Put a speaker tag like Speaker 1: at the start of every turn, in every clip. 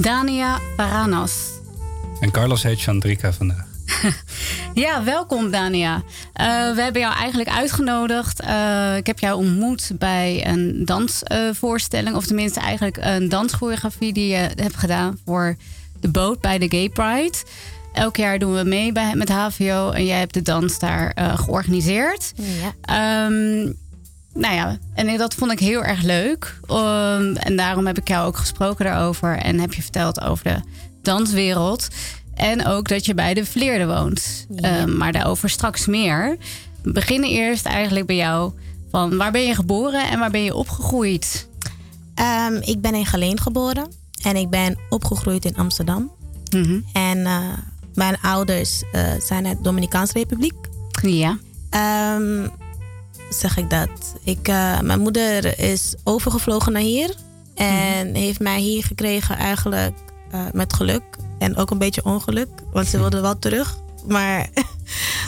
Speaker 1: Dania Paranas.
Speaker 2: En Carlos heet Chandrika vandaag.
Speaker 1: Ja, welkom Dania. Eh, we hebben jou eigenlijk uitgenodigd. Eh, ik heb jou ontmoet bij een dansvoorstelling. of tenminste eigenlijk een danschoreografie die je hebt gedaan voor de boot bij de Gay Pride. Elk jaar doen we mee bij, met HVO en jij hebt de dans daar eh, georganiseerd.
Speaker 3: Ja.
Speaker 1: Ehm, nou ja, en dat vond ik heel erg leuk. Um, en daarom heb ik jou ook gesproken daarover. En heb je verteld over de danswereld. En ook dat je bij de Vleerde woont.
Speaker 3: Ja.
Speaker 1: Um, maar daarover straks meer. We beginnen eerst eigenlijk bij jou. Van waar ben je geboren en waar ben je opgegroeid?
Speaker 3: Ehm, ik ben in Geleen geboren en ik ben opgegroeid in Amsterdam.
Speaker 1: Mhm.
Speaker 3: En eh, mijn ouders eh, zijn uit de Dominicaanse Republiek.
Speaker 1: Ja.
Speaker 3: Ehm, zeg ik dat? Ik, eh, mijn moeder is overgevlogen naar hier en heeft mij hier gekregen eigenlijk eh, met geluk en ook een beetje ongeluk, want ze wilde wel terug. Maar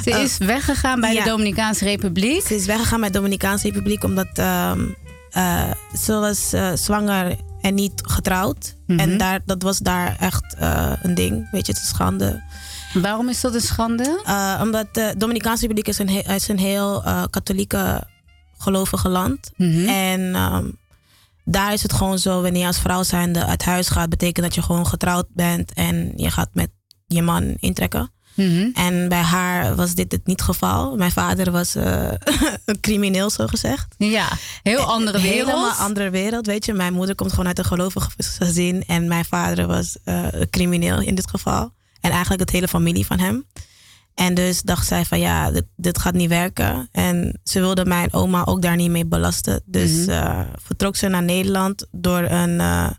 Speaker 1: Ze
Speaker 3: Oh.
Speaker 1: is weggegaan bij
Speaker 3: Ja.
Speaker 1: de Dominicaanse Republiek.
Speaker 3: Ze is weggegaan met de Dominicaanse Republiek omdat ehm, eh, ze was zwanger en niet getrouwd.
Speaker 1: Mhm.
Speaker 3: En daar, dat was daar echt een ding. Weet je, het is schande.
Speaker 1: Waarom is dat een schande?
Speaker 3: Eh, omdat de Dominicaanse Republiek is een, he- is een heel eh, katholieke gelovige land.
Speaker 1: Mhm.
Speaker 3: En ehm, daar is het gewoon zo, wanneer je als vrouw zijnde uit huis gaat, betekent dat je gewoon getrouwd bent en je gaat met je man intrekken.
Speaker 1: Mhm.
Speaker 3: En bij haar was dit het niet het geval. Mijn vader was eh, een crimineel, zo gezegd.
Speaker 1: Ja, heel andere
Speaker 3: Een
Speaker 1: wereld.
Speaker 3: Helemaal andere wereld, weet je. Mijn moeder komt gewoon uit een gelovig gezin. En mijn vader was een crimineel in dit geval. En eigenlijk het hele familie van hem. En dus dacht zij van ja, dit, dit gaat niet werken. En ze wilde mijn oma ook daar niet mee belasten. Dus
Speaker 1: Mhm.
Speaker 3: eh, vertrok ze naar Nederland door een, eh,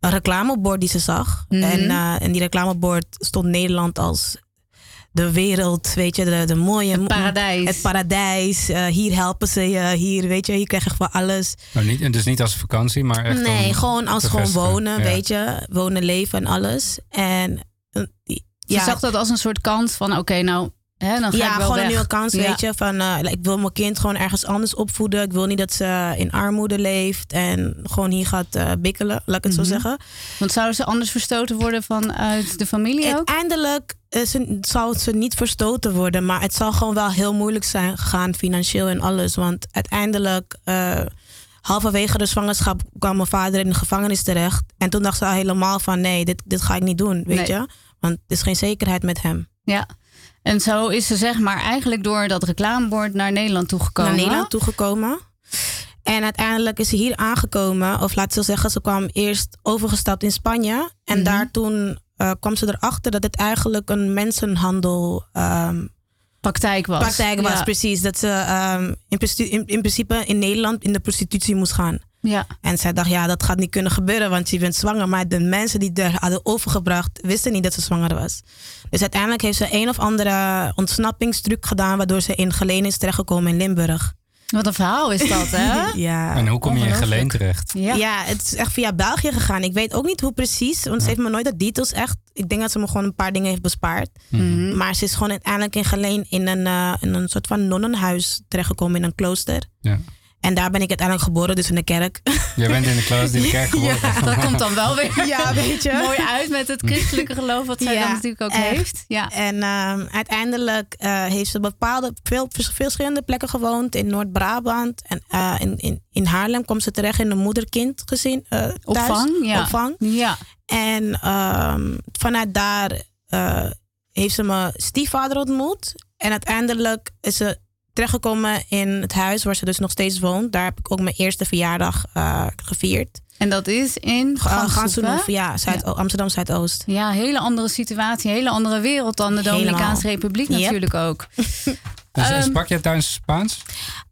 Speaker 3: een reclamebord die ze zag.
Speaker 1: Mhm.
Speaker 3: En, eh, en die reclamebord stond Nederland als de wereld, weet je, de, de mooie...
Speaker 1: Het paradijs.
Speaker 3: Het paradijs. eh, hier helpen ze je. Hier, weet je, hier krijg je gewoon alles.
Speaker 2: Maar niet, dus niet als vakantie, maar echt
Speaker 3: nee,
Speaker 2: om
Speaker 3: gewoon als gewoon wonen,
Speaker 2: Ja.
Speaker 3: weet je. Wonen, leven en alles. En
Speaker 1: Je zag dat als een soort kans van oké, nou, hè, dan ga
Speaker 3: ja
Speaker 1: ik wel
Speaker 3: gewoon
Speaker 1: weg.
Speaker 3: een nieuwe kans,
Speaker 1: Ja.
Speaker 3: weet je. Van, eh, ik wil mijn kind gewoon ergens anders opvoeden. Ik wil niet dat ze in armoede leeft en gewoon hier gaat eh, bikkelen, laat ik het
Speaker 1: Mhm.
Speaker 3: zo zeggen.
Speaker 1: Want zouden ze anders verstoten worden vanuit de familie ook?
Speaker 3: Uiteindelijk eh, ze, zal ze niet verstoten worden, maar het zal gewoon wel heel moeilijk zijn gegaan financieel en alles. Want uiteindelijk, halverwege de zwangerschap, kwam mijn vader in de gevangenis terecht. En toen dacht ze al helemaal van nee, dit, dit ga ik niet doen, weet
Speaker 1: Nee.
Speaker 3: je. Want er is geen zekerheid met hem.
Speaker 1: Ja. En zo is ze zeg maar eigenlijk door dat reclamebord naar Nederland toegekomen.
Speaker 3: Naar Nederland toegekomen. En uiteindelijk is ze hier aangekomen. Of laat ze zeggen, ze kwam eerst overgestapt in Spanje. En
Speaker 1: Mhm.
Speaker 3: daar toen eh, kwam ze erachter dat het eigenlijk een mensenhandel ehm,
Speaker 1: Praktijk was.
Speaker 3: praktijk was.
Speaker 1: Ja.
Speaker 3: Precies. Dat ze ehm, in, principe- in, in principe in Nederland in de prostitutie moest gaan.
Speaker 1: Ja.
Speaker 3: En zij dacht, ja, dat gaat niet kunnen gebeuren, want je bent zwanger. Maar de mensen die er hadden overgebracht, wisten niet dat ze zwanger was. Dus uiteindelijk heeft ze een of andere ontsnappingstruc gedaan, waardoor ze in Geleen is terechtgekomen in Limburg.
Speaker 1: Wat een verhaal is dat, hè?
Speaker 3: Ja.
Speaker 2: En hoe kom je in. Geleen terecht?
Speaker 1: Ja.
Speaker 3: Ja, het is echt via België gegaan. Ik weet ook niet hoe precies, want ze heeft me nooit de details echt. Ik denk dat ze me gewoon een paar dingen heeft bespaard.
Speaker 1: Mhm.
Speaker 3: Maar ze is gewoon uiteindelijk in Geleen in een, eh, in een soort van nonnenhuis terechtgekomen in een klooster.
Speaker 2: Ja.
Speaker 3: En daar ben ik uiteindelijk geboren, dus in de kerk.
Speaker 2: Jij bent in de klas in de kerk geworden.
Speaker 1: Dat komt dan wel weer
Speaker 3: Ja, weet je.
Speaker 1: mooi uit met het christelijke geloof wat zij
Speaker 3: Ja,
Speaker 1: dan natuurlijk ook
Speaker 3: echt.
Speaker 1: heeft. Ja.
Speaker 3: En ehm, uiteindelijk eh, heeft ze bepaalde, veel vers- verschillende plekken gewoond. In Noord-Brabant en eh, in, in, in Haarlem kwam ze terecht in een moeder-kind gezin. eh, thuis.
Speaker 1: Opvang, ja.
Speaker 3: Opvang.
Speaker 1: Ja.
Speaker 3: En ehm, vanuit daar eh, heeft ze mijn stiefvader ontmoet. En uiteindelijk is ze terechtgekomen in het huis waar ze dus nog steeds woont. Daar heb ik ook mijn eerste verjaardag eh, gevierd.
Speaker 1: En dat is in
Speaker 3: Uh,
Speaker 1: Ganshoef, hè?
Speaker 3: ja, Zuid Amsterdam Zuidoost.
Speaker 1: Ja, hele andere situatie, hele andere wereld dan de. Dominicaanse Republiek
Speaker 3: Yep.
Speaker 1: natuurlijk ook.
Speaker 2: Dus,
Speaker 1: Ehm,
Speaker 2: sprak jij thuis Spaans?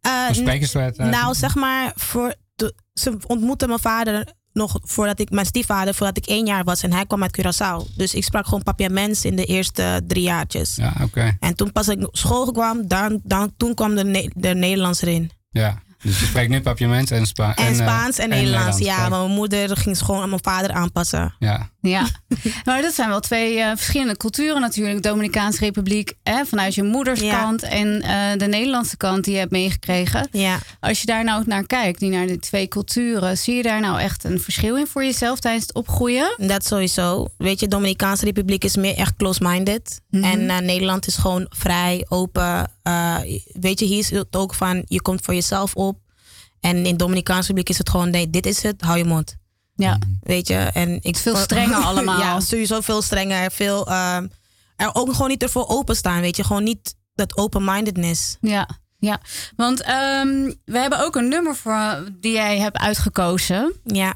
Speaker 3: Eh,
Speaker 2: Of spreken ze het uit?
Speaker 3: Nou, zeg maar, voor de, ze ontmoette mijn vader nog voordat ik, mijn stiefvader, voordat ik één jaar was en hij kwam uit Curaçao. Dus ik sprak gewoon papiaments in de eerste drie jaartjes.
Speaker 2: Ja, oké.
Speaker 3: En toen pas ik op school kwam, dan, dan, toen kwam de, Ne- de Nederlands erin.
Speaker 2: Ja. Dus je spreekt nu papiaments en, Spa
Speaker 3: En,
Speaker 2: eh,
Speaker 3: Spaans en, Nederlands. Ja, maar mijn moeder ging gewoon aan mijn vader aanpassen.
Speaker 2: Ja.
Speaker 1: Ja, maar dat zijn wel twee eh, verschillende culturen natuurlijk. Dominicaanse Republiek hè, vanuit je moeders
Speaker 3: Ja.
Speaker 1: kant en eh, de Nederlandse kant die je hebt meegekregen.
Speaker 3: Ja.
Speaker 1: Als je daar nou naar kijkt, die naar die twee culturen, zie je daar nou echt een verschil in voor jezelf tijdens het opgroeien?
Speaker 3: Dat sowieso. Weet je, Dominicaanse Republiek is meer echt close-minded.
Speaker 1: Mhm.
Speaker 3: En eh, Nederland is gewoon vrij, open. Weet je, hier is het ook van, je komt voor jezelf op. En in Dominicaanse Republiek is het gewoon, nee, dit is het, hou je mond.
Speaker 1: Ja,
Speaker 3: Weet je, en ik
Speaker 1: veel strenger allemaal.
Speaker 3: ja, sowieso veel strenger. Veel, ehm, er ook gewoon niet ervoor openstaan, weet je. Gewoon niet dat open-mindedness.
Speaker 1: ja, ja. Want ehm, we hebben ook een nummer voor die jij hebt uitgekozen.
Speaker 3: Ja,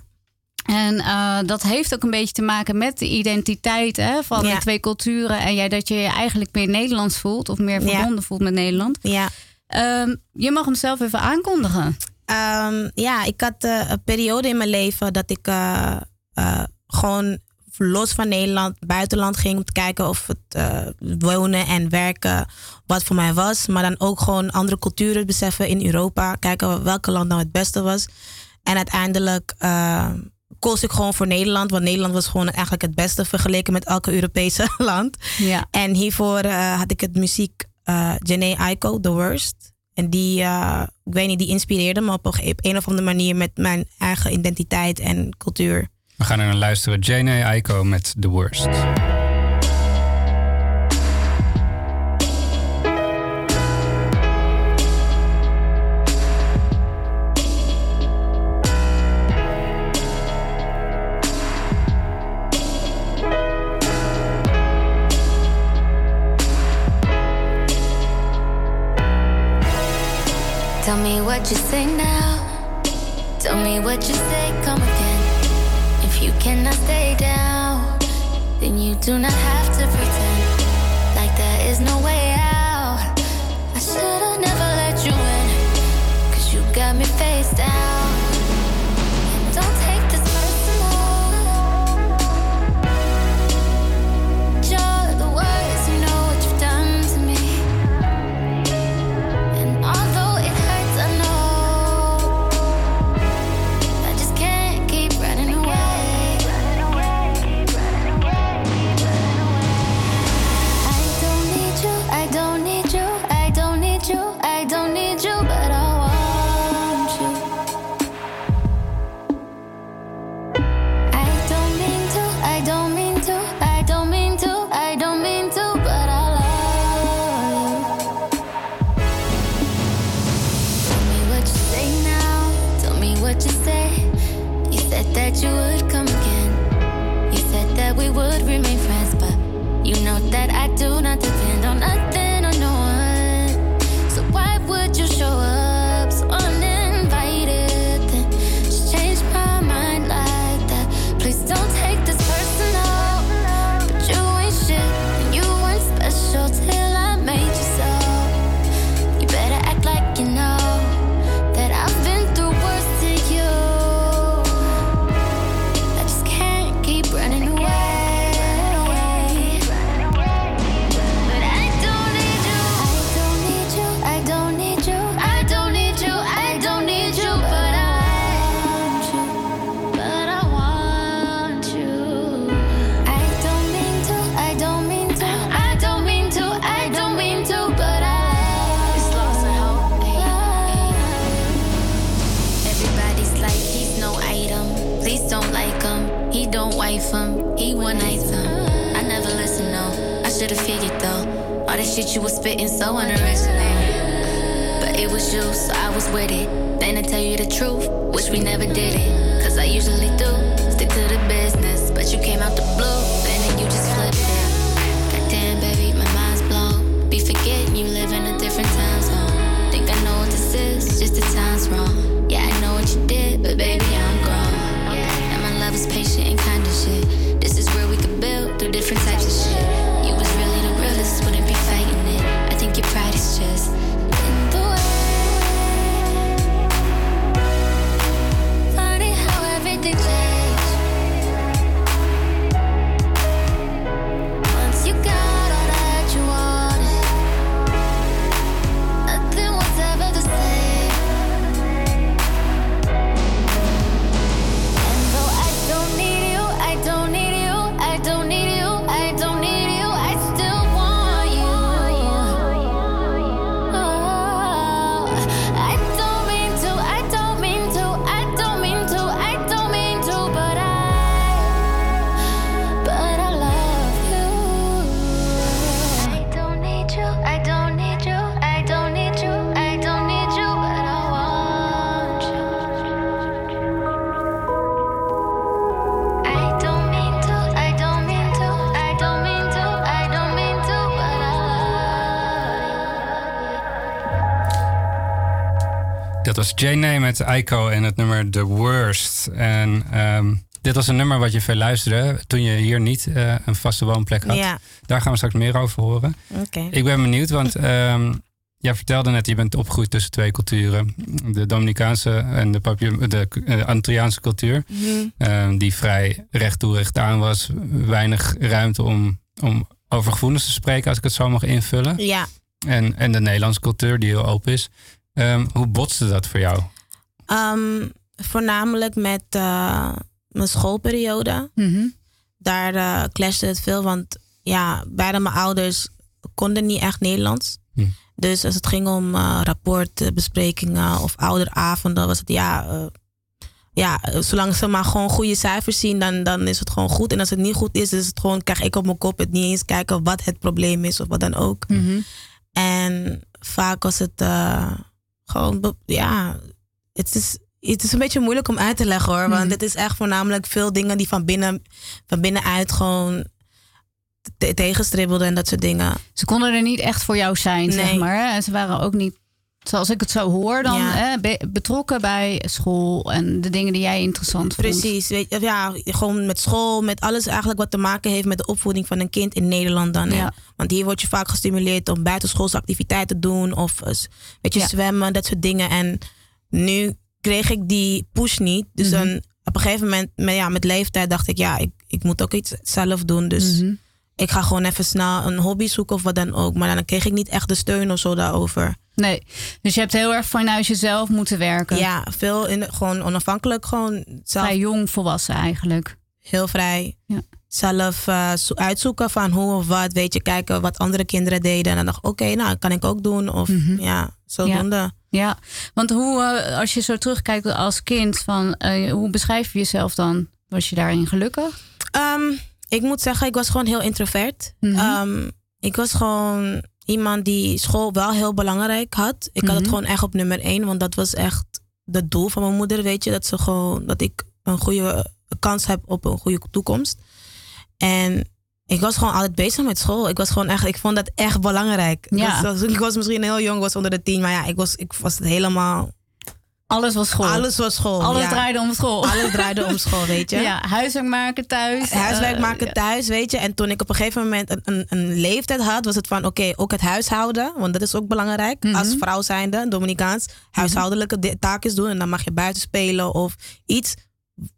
Speaker 1: En eh, dat heeft ook een beetje te maken met de identiteit hè, van
Speaker 3: Ja.
Speaker 1: de twee culturen. En jij dat je je eigenlijk meer Nederlands voelt of meer
Speaker 3: Ja.
Speaker 1: verbonden voelt met Nederland.
Speaker 3: ja.
Speaker 1: Ehm, je mag hem zelf even aankondigen.
Speaker 3: Ehm, ja, ik had eh, een periode in mijn leven dat ik eh, eh, gewoon los van Nederland, buitenland ging om te kijken of het wonen en werken wat voor mij was. Maar dan ook gewoon andere culturen beseffen in Europa. Kijken welke land nou het beste was. En uiteindelijk koos ik gewoon voor Nederland. Want Nederland was gewoon eigenlijk het beste vergeleken met elke Europese land.
Speaker 1: Ja.
Speaker 3: En hiervoor had ik het muziek eh Janae Aiko, The Worst. En die, eh, ik weet niet, die inspireerde me op een, of andere manier met mijn eigen identiteit en cultuur.
Speaker 2: We gaan er naar luisteren. Jane Aiko met The Worst.
Speaker 4: Tell me what you say now. Tell me what you say, come again. If you cannot stay down, then you do not have to pretend like there is no way
Speaker 2: Dat was Jane met Aiko en het nummer The Worst. En ehm, dit was een nummer wat je veel luisterde toen je hier niet uh, een vaste woonplek had.
Speaker 3: Ja.
Speaker 2: Daar gaan we straks meer over horen. Ik ben benieuwd, want um, jij vertelde net, je bent opgegroeid tussen twee culturen. De Dominicaanse en de, papier, de uh, Antilliaanse cultuur.
Speaker 3: Mhm.
Speaker 2: Um, die vrij recht toe recht aan was. Weinig ruimte om, om over gevoelens te spreken, als ik het zo mag invullen.
Speaker 3: Ja.
Speaker 2: En, en de Nederlandse cultuur die heel open is. Um, hoe botste dat voor jou?
Speaker 3: Um, voornamelijk met uh, mijn schoolperiode.
Speaker 1: Mm -hmm.
Speaker 3: Daar uh, clashte het veel, want ja, beide mijn ouders konden niet echt Nederlands.
Speaker 2: Hm.
Speaker 3: Dus als het ging om uh, rapportbesprekingen of ouderavonden, was het ja. Uh, ja, zolang ze maar gewoon goede cijfers zien, dan, dan is het gewoon goed. En als het niet goed is, is het gewoon, krijg ik op mijn kop het niet eens kijken wat het probleem is of wat dan ook.
Speaker 1: Mm -hmm.
Speaker 3: En vaak was het uh, gewoon, ja, het is, het is een beetje moeilijk om uit te leggen hoor. Want
Speaker 1: Mhm.
Speaker 3: het is echt voornamelijk veel dingen die van, binnen, van binnenuit gewoon te- tegenstribbelden en dat soort dingen.
Speaker 1: Ze konden er niet echt voor jou zijn, zeg maar. hè. En ze waren ook niet, zoals ik het zo hoor, dan
Speaker 3: Ja.
Speaker 1: betrokken bij school en de dingen die jij interessant vond.
Speaker 3: Precies, weet je, ja, gewoon met school, met alles eigenlijk wat te maken heeft met de opvoeding van een kind in Nederland dan.
Speaker 1: Ja.
Speaker 3: Want hier word je vaak gestimuleerd om buitenschoolse activiteiten te doen of eh, weet je,
Speaker 1: Ja.
Speaker 3: zwemmen, dat soort dingen. En nu kreeg ik die push niet. Dus
Speaker 1: Mhm.
Speaker 3: dan op een gegeven moment, met, ja, met leeftijd, dacht ik, ja, ik, ik moet ook iets zelf doen. Dus
Speaker 1: Mhm.
Speaker 3: Ik ga gewoon even snel een hobby zoeken of wat dan ook. Maar dan kreeg ik niet echt de steun of zo daarover.
Speaker 1: Nee, dus je hebt heel erg vanuit jezelf moeten werken.
Speaker 3: Ja, veel in, gewoon onafhankelijk, gewoon zelf
Speaker 1: Vrij jong volwassen eigenlijk.
Speaker 3: heel vrij.
Speaker 1: Ja.
Speaker 3: Zelf eh, zo- uitzoeken van hoe of wat, weet je, kijken wat andere kinderen deden. En dan dacht ik, oké, nou, kan ik ook doen. Of
Speaker 1: Mhm.
Speaker 3: ja, zodoende.
Speaker 1: Ja, want hoe, eh, als je zo terugkijkt als kind, van, eh, hoe beschrijf je jezelf dan? Was je daarin gelukkig?
Speaker 3: Ehm, ik moet zeggen, ik was gewoon heel introvert.
Speaker 1: Mhm.
Speaker 3: Ehm, ik was gewoon iemand die school wel heel belangrijk had. Ik had het
Speaker 1: Mhm.
Speaker 3: gewoon echt op nummer één, want dat was echt het doel van mijn moeder, weet je. Dat, ze gewoon, dat ik een goede kans heb op een goede toekomst. En ik was gewoon altijd bezig met school. Ik was gewoon echt, ik vond dat echt belangrijk.
Speaker 1: Ja.
Speaker 3: Dus, ik was misschien heel jong, was onder de tien, maar ja, ik was, ik was het helemaal.
Speaker 1: Alles was school.
Speaker 3: Alles was school.
Speaker 1: Alles
Speaker 3: ja.
Speaker 1: draaide om school.
Speaker 3: Alles draaide om school, weet je.
Speaker 1: Ja, huiswerk maken thuis.
Speaker 3: Huiswerk
Speaker 1: eh,
Speaker 3: maken thuis, weet je. En toen ik op een gegeven moment een, een, een leeftijd had, was het van oké, ook het huishouden. Want dat is ook belangrijk.
Speaker 1: Mhm.
Speaker 3: Als vrouw zijnde, Dominicaans, huishoudelijke di- taakjes doen. En dan mag je buiten spelen of iets.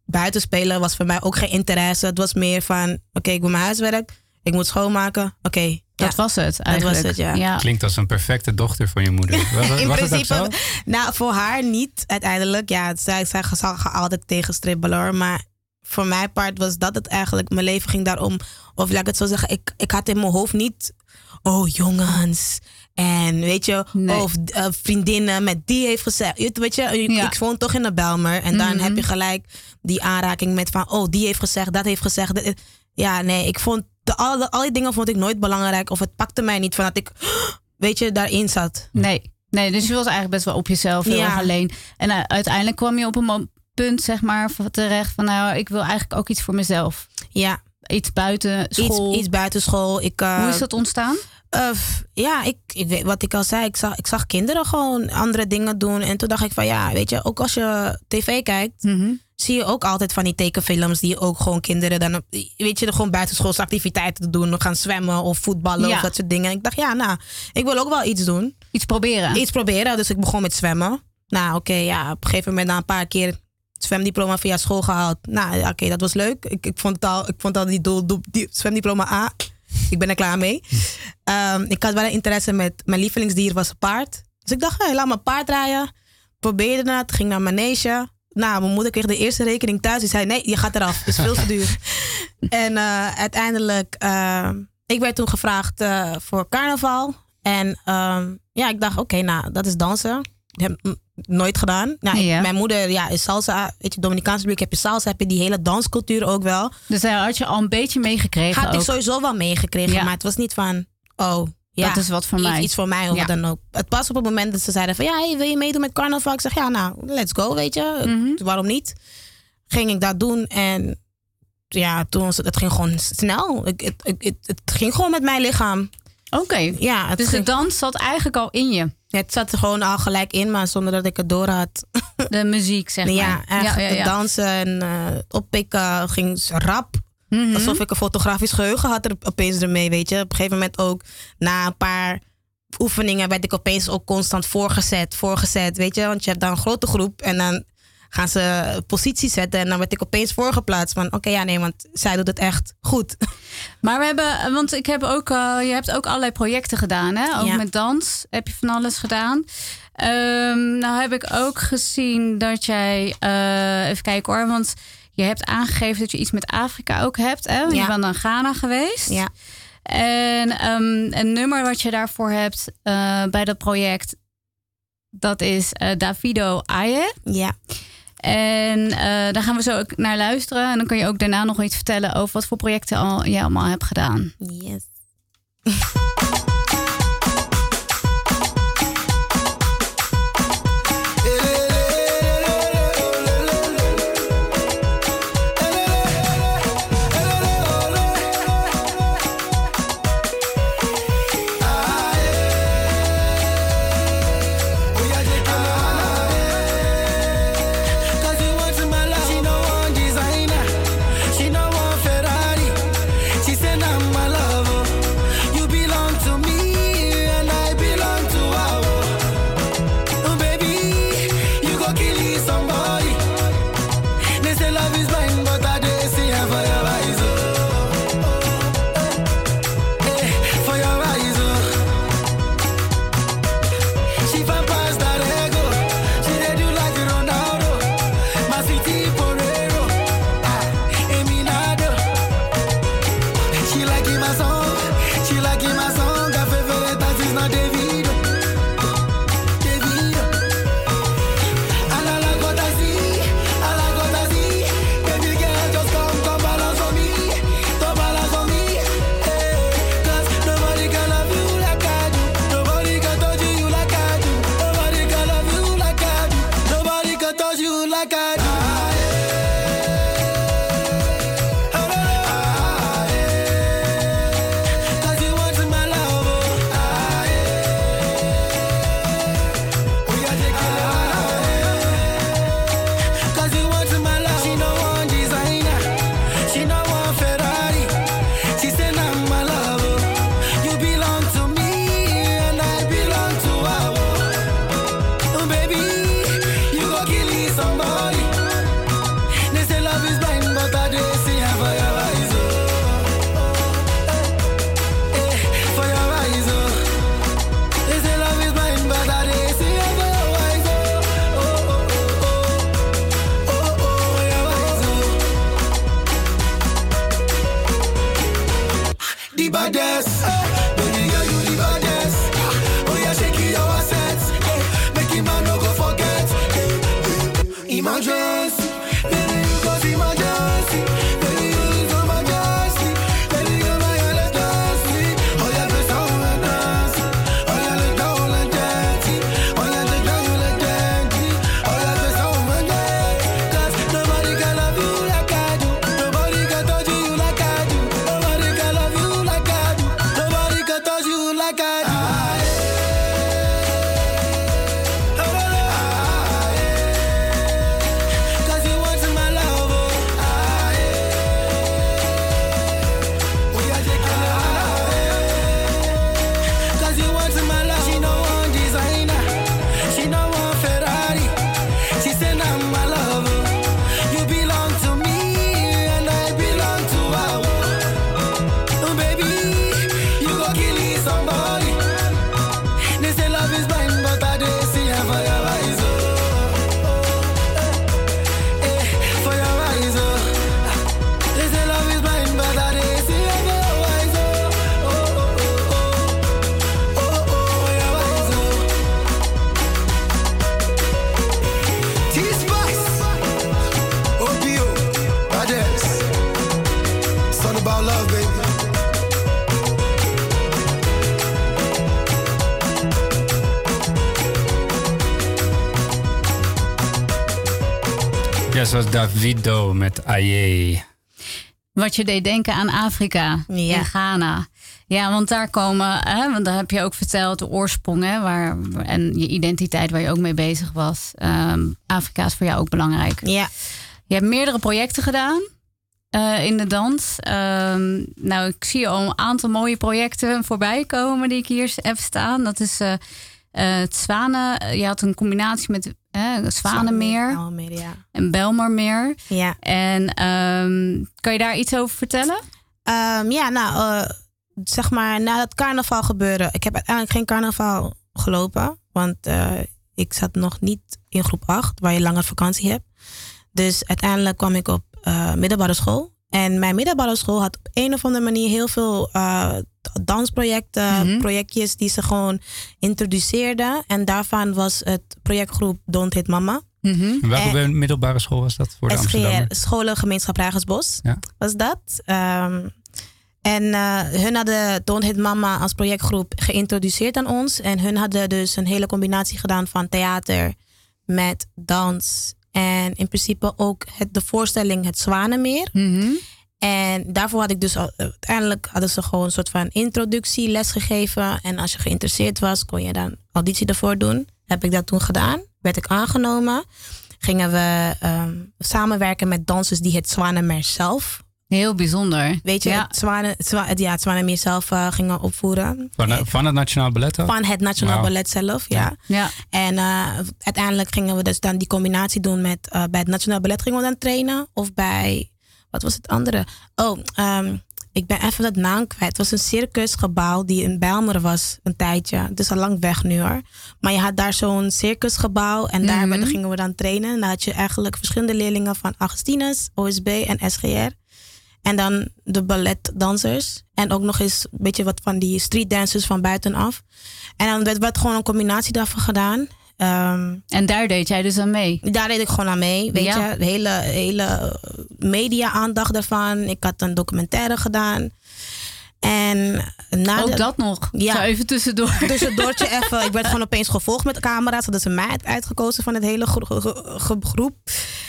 Speaker 3: Buiten spelen was voor mij ook geen interesse. Het was meer van oké, ik doe mijn huiswerk. Ik moet schoonmaken. Oké,
Speaker 1: Dat
Speaker 3: ja.
Speaker 1: was het
Speaker 3: was
Speaker 1: eigenlijk.
Speaker 3: het, ja.
Speaker 2: Klinkt als een perfecte dochter van je moeder. Was, was
Speaker 3: In
Speaker 2: het ook
Speaker 3: principe,
Speaker 2: zo?
Speaker 3: nou voor haar niet uiteindelijk. Ja, zij, zij zal haar altijd tegenstribbelen hoor. Maar voor mijn part was dat het eigenlijk. Mijn leven ging daarom. Of laat ik het zo zeggen, ik, ik had in mijn hoofd niet. Oh jongens. En weet je,
Speaker 1: Nee.
Speaker 3: of eh, vriendinnen met die heeft gezegd. Je- Weet je, ik,
Speaker 1: Ja.
Speaker 3: ik woon toch in de Belmer. En dan
Speaker 1: Mhm.
Speaker 3: heb je gelijk die aanraking met van, oh, die heeft gezegd, dat heeft gezegd. dit- Ja, nee, ik vond, de, al, al die dingen vond ik nooit belangrijk. Of het pakte mij niet van dat ik, weet je, daarin zat.
Speaker 1: Nee. nee, dus je was eigenlijk best wel op jezelf heel
Speaker 3: Ja.
Speaker 1: alleen. En uh, uiteindelijk kwam je op een punt, zeg maar, terecht van... nou, ik wil eigenlijk ook iets voor mezelf.
Speaker 3: Ja,
Speaker 1: Iets buiten school.
Speaker 3: Iets, iets buitenschool. Ik, eh,
Speaker 1: Hoe is dat ontstaan?
Speaker 3: eh, ja, ik, ik weet wat ik al zei. Ik zag, ik zag kinderen gewoon andere dingen doen. En toen dacht ik van ja, weet je, ook als je tv kijkt,
Speaker 1: Mhm.
Speaker 3: Zie je ook altijd van die tekenfilms die ook gewoon kinderen dan, weet je, er gewoon buitenschoolse activiteiten te doen. Gaan zwemmen of voetballen
Speaker 1: Ja.
Speaker 3: of dat soort dingen. En ik dacht ja, nou, ik wil ook wel iets doen.
Speaker 1: Iets proberen.
Speaker 3: Iets proberen. Dus ik begon met zwemmen. Nou, oké, ja, op een gegeven moment na een paar keer zwemdiploma via school gehaald. Nou, ja, oké, dat was leuk. Ik, ik vond het al, ik vond al die, doel, doel- die zwemdiploma A. Ik ben er klaar mee. Ehm, ik had wel een interesse met mijn lievelingsdier was een paard. Dus ik dacht, hey, laat me paard rijden. Probeerde het, ging naar manege. Nou, mijn moeder kreeg de eerste rekening thuis. Die zei, nee, je gaat eraf. Het is veel te duur. en eh, uiteindelijk, eh, ik werd toen gevraagd eh, voor carnaval. En ehm, ja, ik dacht, oké, nou, dat is dansen. Ik heb nooit gedaan. Nou, ik-. Mijn moeder ja, is salsa. Weet je, Dominicaanse Republiek heb je salsa, heb je die hele danscultuur ook wel.
Speaker 1: Dus daar had je al een beetje meegekregen
Speaker 3: Had ik sowieso wel meegekregen,
Speaker 1: Ja.
Speaker 3: maar het was niet van, oh, ja,
Speaker 1: dat is wat voor
Speaker 3: iets,
Speaker 1: mij.
Speaker 3: Iets voor mij of dan ook. Het pas op het moment dat ze zeiden van ja, wil je meedoen met carnaval? Ik zeg ja, nou, let's go, weet je.
Speaker 1: Mhm.
Speaker 3: Waarom niet? Ging ik dat doen en ja, toen was het, het ging gewoon snel. Het, het, het, ging gewoon met mijn lichaam.
Speaker 1: Oké.
Speaker 5: Ja,
Speaker 1: dus
Speaker 5: ging...
Speaker 1: de dans zat eigenlijk al in je.
Speaker 5: Het zat er gewoon al gelijk in, maar zonder dat ik het door had.
Speaker 1: De muziek, zeg maar.
Speaker 5: Ja, echt,
Speaker 1: ja, ja,
Speaker 5: dansen en uh, oppikken ging rap.
Speaker 1: Mhm.
Speaker 5: Alsof ik een fotografisch geheugen had er opeens ermee, weet je. Op een gegeven moment ook na een paar oefeningen werd ik opeens ook constant voorgezet, voorgezet, weet je. Want je hebt dan een grote groep en dan gaan ze positie zetten. En dan werd ik opeens voorgeplaatst van oké, ja nee, want zij doet het echt goed.
Speaker 1: Maar we hebben, want ik heb ook, je hebt ook allerlei projecten gedaan, hè? Ook met dans heb je van alles gedaan. Um, nou heb ik ook gezien dat jij, eh, even kijken hoor, want je hebt aangegeven dat je iets met Afrika ook hebt. Hè? Je bent dan Ghana geweest.
Speaker 5: Ja.
Speaker 1: En ehm, een nummer wat je daarvoor hebt eh, bij dat project, dat is eh, Davido Aye.
Speaker 5: Ja.
Speaker 1: En eh, daar gaan we zo ook naar luisteren. En dan kun je ook daarna nog iets vertellen over wat voor projecten al, jij allemaal hebt gedaan.
Speaker 5: Yes.
Speaker 2: Wido met Aye.
Speaker 1: Wat je deed denken aan Afrika
Speaker 3: ja.
Speaker 1: Ghana. Ja, want daar komen, hè, want daar heb je ook verteld, de oorsprong hè, waar, en je identiteit waar je ook mee bezig was. Ehm, Afrika is voor jou ook belangrijk.
Speaker 3: Ja.
Speaker 1: Je hebt meerdere projecten gedaan eh, in de dans. Ehm, nou, ik zie al een aantal mooie projecten voorbij komen die ik hier heb staan. Dat is eh, het Zwanen. Je had een combinatie met eh, Zwanenmeer
Speaker 3: Zwanenmeer, ja.
Speaker 1: en Belmarmeer.
Speaker 3: Ja.
Speaker 1: En ehm, kan je daar iets over vertellen?
Speaker 3: Ehm, ja, nou, eh, zeg maar, na het carnaval gebeuren. Ik heb uiteindelijk geen carnaval gelopen. Want eh, ik zat nog niet in groep 8, waar je langer vakantie hebt. Dus uiteindelijk kwam ik op eh, middelbare school. En mijn middelbare school had op een of andere manier heel veel eh, dansprojecten,
Speaker 1: Mhm.
Speaker 3: projectjes die ze gewoon introduceerden. En daarvan was het projectgroep Don't Hit Mama.
Speaker 2: En welke middelbare school was dat voor de?
Speaker 3: SGR, Scholengemeenschap Rijgersbos,
Speaker 2: Ja.
Speaker 3: was dat. Ehm, en eh, hun hadden Don't Hit Mama als projectgroep geïntroduceerd aan ons. En hun hadden dus een hele combinatie gedaan van theater met dans. En in principe ook het, de voorstelling Het Zwanenmeer.
Speaker 1: Mhm.
Speaker 3: En daarvoor had ik dus al, uiteindelijk hadden ze gewoon een soort van introductieles gegeven. En als je geïnteresseerd was, kon je dan auditie ervoor doen. Heb ik dat toen gedaan. Werd ik aangenomen. Gingen we ehm, samenwerken met dansers die het Zwanenmeer zelf.
Speaker 1: Heel bijzonder.
Speaker 3: Weet je,
Speaker 1: Ja.
Speaker 3: het, Zwanen, het, Zwa- ja, het Zwanenmeer zelf eh, gingen opvoeren.
Speaker 2: Van, van het Nationaal Ballet ook?
Speaker 3: Van het Nationaal. Ballet zelf, ja.
Speaker 1: Ja.
Speaker 3: En eh, uiteindelijk gingen we dus dan die combinatie doen met eh, bij het Nationaal Ballet gingen we dan trainen. Of bij, wat was het andere? Oh, ehm, ik ben even dat naam kwijt. Het was een circusgebouw die in Bijlmer was een tijdje. Het is al lang weg nu hoor. Maar je had daar zo'n circusgebouw en daar
Speaker 1: Mhm.
Speaker 3: gingen we dan trainen. En daar had je eigenlijk verschillende leerlingen van Augustinus, OSB en SGR. En dan de balletdansers. En ook nog eens een beetje wat van die streetdancers van buitenaf. En dan werd, werd gewoon een combinatie daarvan gedaan. Ehm,
Speaker 1: En daar deed jij dus aan mee.
Speaker 3: daar deed ik gewoon aan mee. Weet
Speaker 1: Ja.
Speaker 3: je, de hele, hele media-aandacht daarvan. Ik had een documentaire gedaan. En na
Speaker 1: Ook
Speaker 3: de-
Speaker 1: dat nog.
Speaker 3: Ja.
Speaker 1: Zo even tussendoor.
Speaker 3: tussendoortje even. Ik werd gewoon opeens gevolgd met camera's. Hadden ze mij uitgekozen van het hele gro- gro- gro- groep.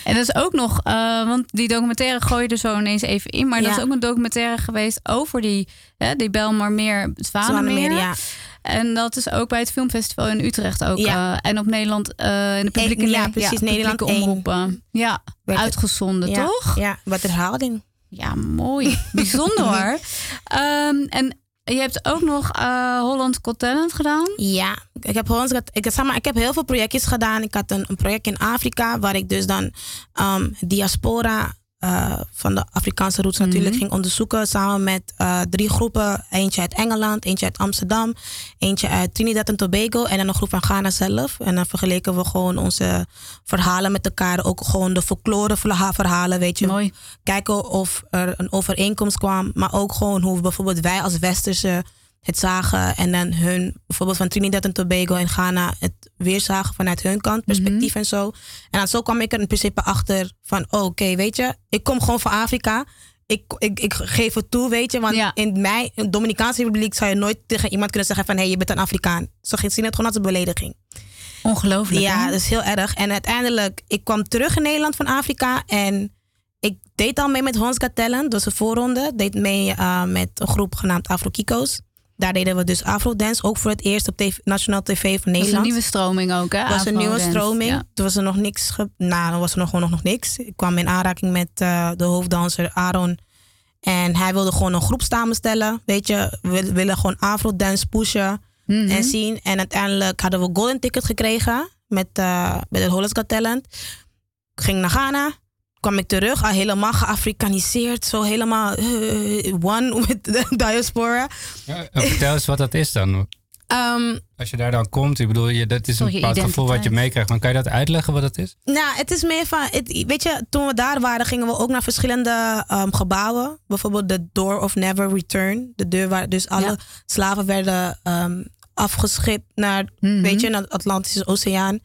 Speaker 1: En dat is ook nog, eh, want die documentaire gooi je er zo ineens even in. Maar dat
Speaker 3: Ja.
Speaker 1: is ook een documentaire geweest over die, hè, die Belmarmeer. Zwanenmeer,
Speaker 3: ja.
Speaker 1: En dat is ook bij het filmfestival in Utrecht ook.
Speaker 3: Ja.
Speaker 1: eh, en op Nederland, eh, in de publieke,
Speaker 3: ja,
Speaker 1: ne-
Speaker 3: precies,
Speaker 1: publieke
Speaker 3: Nederland één.
Speaker 1: omroepen. Ja,
Speaker 3: Werd
Speaker 1: uitgezonden,
Speaker 3: ja,
Speaker 1: toch?
Speaker 3: Ja, wat herhaling.
Speaker 1: Ja, mooi. Bijzonder hoor. Ehm, en je hebt ook nog eh, Holland Got Talent gedaan.
Speaker 3: Ja, ik heb, ik, ik, zeg maar, ik heb heel veel projectjes gedaan. Ik had een, een project in Afrika waar ik dus dan ehm, diaspora eh, van de Afrikaanse roots natuurlijk ging onderzoeken. Samen met eh, drie groepen. Eentje uit Engeland, eentje uit Amsterdam, eentje uit Trinidad en Tobago en dan een groep van Ghana zelf. En dan vergeleken we gewoon onze verhalen met elkaar. Ook gewoon de folklore verha- verhalen, weet je.
Speaker 1: Mooi.
Speaker 3: Kijken of er een overeenkomst kwam. Maar ook gewoon hoe bijvoorbeeld wij als Westerse het zagen. En dan hun, bijvoorbeeld van Trinidad en Tobago en Ghana, het weer zagen vanuit hun kant, perspectief en zo. En dan zo kwam ik er in principe achter van, oh, oké, weet je, ik kom gewoon van Afrika. Ik, ik, ik geef het toe, weet je. Want
Speaker 1: Ja.
Speaker 3: in mij, in de Dominicaanse Republiek, zou je nooit tegen iemand kunnen zeggen van, hé, hey, je bent een Afrikaan. Ze zien het gewoon als een belediging.
Speaker 1: Ongelooflijk.
Speaker 3: Ja,
Speaker 1: hè?
Speaker 3: dat is heel erg. En uiteindelijk, ik kwam terug in Nederland van Afrika en ik deed al mee met Hans Got Talent, dus een voorronde. Deed mee eh, met een groep genaamd Afro Kiko's. Daar deden we dus Afrodance, ook voor het eerst op TV, Nationaal TV van
Speaker 1: Dat is een
Speaker 3: Nederland.
Speaker 1: nieuwe stroming ook, hè?
Speaker 3: Het was een nieuwe stroming.
Speaker 1: Ja.
Speaker 3: Toen was er nog niks. Ge- nou, dan was er nog gewoon nog niks. Ik kwam in aanraking met eh, de hoofddanser Aaron. En hij wilde gewoon een groep samenstellen. Weet je, we willen gewoon Afrodance pushen
Speaker 1: Mhm.
Speaker 3: en zien. En uiteindelijk hadden we golden ticket gekregen met, eh met het Hollands Got Talent. Ik ging naar Ghana. Kwam ik terug, al helemaal geafrikaniseerd. Zo helemaal eh, one with the diaspora.
Speaker 2: Ja, en vertel eens wat dat is dan.
Speaker 3: Ehm,
Speaker 2: Als je daar dan komt, ik bedoel, je, dat is een bepaald gevoel wat je meekrijgt. Maar kan je dat uitleggen wat dat is?
Speaker 3: Nou, het is meer van, het, weet je, toen we daar waren, gingen we ook naar verschillende ehm, gebouwen. Bijvoorbeeld de Door of Never Return. De deur waar dus alle
Speaker 1: Ja.
Speaker 3: slaven werden ehm, afgeschipt naar,
Speaker 1: Mhm.
Speaker 3: weet je, naar de Atlantische Oceaan.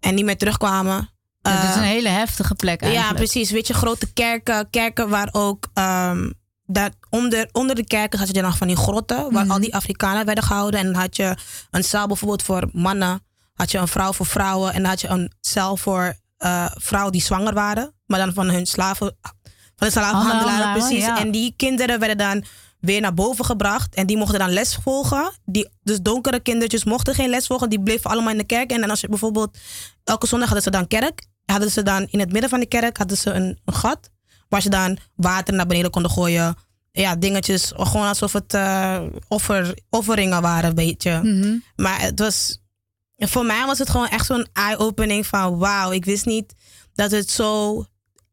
Speaker 3: En niet meer terugkwamen.
Speaker 1: Ja, het is
Speaker 3: Eh,
Speaker 1: een hele heftige plek eigenlijk.
Speaker 3: ja, precies. Weet je, grote kerken. Kerken waar ook. ehm, daar, onder, onder de kerken had je dan nog van die grotten. Waar
Speaker 1: Mhm.
Speaker 3: al die Afrikanen werden gehouden. En dan had je een zaal bijvoorbeeld voor mannen. Had je een vrouw voor vrouwen. En dan had je een cel voor eh, vrouwen die zwanger waren. Maar dan van hun slaven. van de slavenhandelaren,
Speaker 1: Handelaren,
Speaker 3: precies.
Speaker 1: ja.
Speaker 3: En die kinderen werden dan weer naar boven gebracht. En die mochten dan les volgen. Die, dus donkere kindertjes mochten geen les volgen. Die bleven allemaal in de kerk. En dan als je bijvoorbeeld... Elke zondag hadden ze dan kerk. Hadden ze dan in het midden van de kerk hadden ze een, een gat. Waar ze dan water naar beneden konden gooien. Ja, dingetjes. Gewoon alsof het eh, offer, offeringen waren, een beetje.
Speaker 1: Mhm.
Speaker 3: Maar het was... Voor mij was het gewoon echt zo'n eye-opening van... Wauw, ik wist niet dat het zo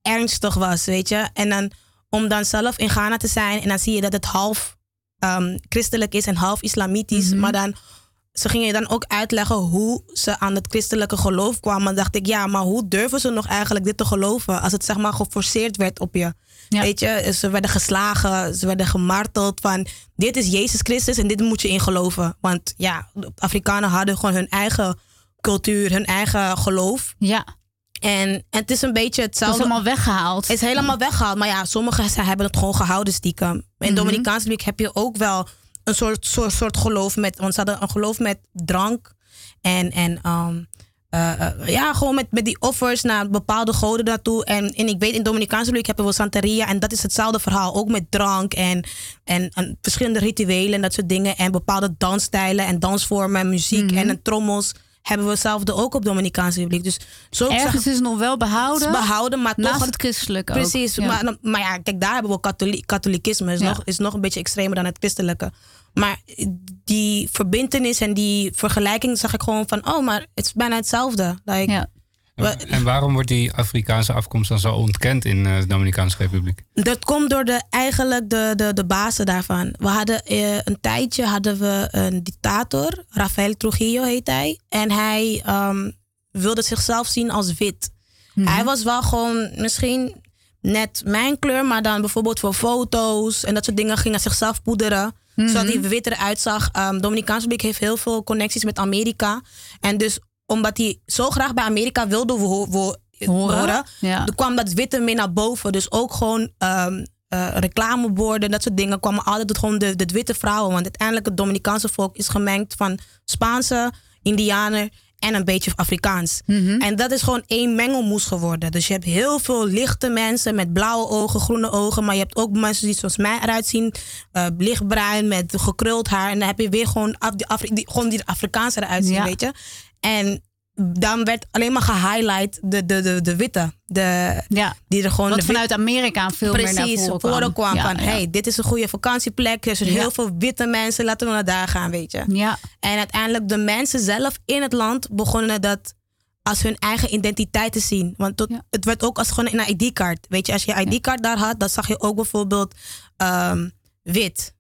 Speaker 3: ernstig was, weet je. En dan om dan zelf in Ghana te zijn... en dan zie je dat het half ehm, christelijk is en half islamitisch.
Speaker 1: Mhm.
Speaker 3: Maar dan... Ze gingen je dan ook uitleggen hoe ze aan het christelijke geloof kwamen. Dan dacht ik, ja, maar hoe durven ze nog eigenlijk dit te geloven? Als het zeg maar geforceerd werd op je.
Speaker 1: Ja.
Speaker 3: Weet je, ze werden geslagen, ze werden gemarteld van... dit is Jezus Christus en dit moet je in geloven. Want ja, Afrikanen hadden gewoon hun eigen cultuur, hun eigen geloof.
Speaker 1: Ja,
Speaker 3: En, en het is een beetje
Speaker 1: dat is
Speaker 3: hetzelfde.
Speaker 1: allemaal weggehaald.
Speaker 3: Het is helemaal weggehaald. Maar ja, sommigen ze hebben het gewoon gehouden stiekem. In
Speaker 1: Mhm.
Speaker 3: Dominicaanse Republiek heb je ook wel een soort, soort, soort geloof met... Want ze hadden een geloof met drank. En, en ehm, eh, eh, ja, gewoon met, met die offers naar bepaalde goden daartoe. En, en ik weet, in Dominicaanse Republiek hebben we Santeria. En dat is hetzelfde verhaal. Ook met drank en, en, en verschillende rituelen en dat soort dingen. En bepaalde dansstijlen en dansvormen en muziek
Speaker 1: Mhm.
Speaker 3: en, en trommels... hebben we hetzelfde ook op Dominicaanse Republiek. Dus zo
Speaker 1: Ergens is het nog wel behouden.
Speaker 3: behouden, maar toch
Speaker 1: naast
Speaker 3: het-
Speaker 1: het christelijke ook.
Speaker 3: Precies,
Speaker 1: Ja.
Speaker 3: maar, maar ja, kijk, daar hebben we katholiek, katholicisme. Is,
Speaker 1: Ja.
Speaker 3: nog, is nog een beetje extremer dan het christelijke. Maar die verbindenis en die vergelijking zag ik gewoon van... oh, maar het is bijna hetzelfde. Like,
Speaker 1: Ja.
Speaker 2: En waarom wordt die Afrikaanse afkomst dan zo ontkend in eh, de Dominicaanse Republiek?
Speaker 3: Dat komt door de, eigenlijk de, de, de bazen daarvan. We hadden eh, een tijdje hadden we een dictator, Rafael Trujillo heet hij. En hij ehm, wilde zichzelf zien als wit. Hij was wel gewoon misschien net mijn kleur, maar dan bijvoorbeeld voor foto's en dat soort dingen ging hij zichzelf poederen. Zodat hij witter uitzag. Ehm Dominicaanse Republiek heeft heel veel connecties met Amerika. En dus omdat hij zo graag bij Amerika wilde wo- wo-
Speaker 1: Horen.
Speaker 3: horen,
Speaker 1: Ja.
Speaker 3: er kwam dat witte meer naar boven. Dus ook gewoon ehm, eh, reclameborden, dat soort dingen kwamen altijd gewoon de, de witte vrouwen. Want uiteindelijk het Dominicaanse volk is gemengd van Spaanse, Indianer en een beetje Afrikaans. En dat is gewoon één mengelmoes geworden. Dus je hebt heel veel lichte mensen met blauwe ogen, groene ogen. Maar je hebt ook mensen die zoals mij eruit zien. eh, lichtbruin met gekruld haar. En dan heb je weer gewoon, af, die, Afri- die, gewoon die Afrikaanse eruit zien,
Speaker 1: Ja.
Speaker 3: weet je. En dan werd alleen maar gehighlight de, de, de, de witte. De,
Speaker 1: ja.
Speaker 3: die er gewoon
Speaker 1: Wat vanuit Amerika veel meer naar
Speaker 3: precies
Speaker 1: voren
Speaker 3: voren kwam.
Speaker 1: Ja,
Speaker 3: van,
Speaker 1: ja.
Speaker 3: hey, dit is een goede vakantieplek. Er zijn
Speaker 1: Ja.
Speaker 3: heel veel witte mensen. Laten we naar daar gaan, weet je.
Speaker 1: Ja,
Speaker 3: En uiteindelijk de mensen zelf in het land begonnen dat als hun eigen identiteit te zien. Want tot, het werd ook als gewoon een ID-kaart. Weet je, als je ID-kaart daar had, dan zag je ook bijvoorbeeld ehm, wit.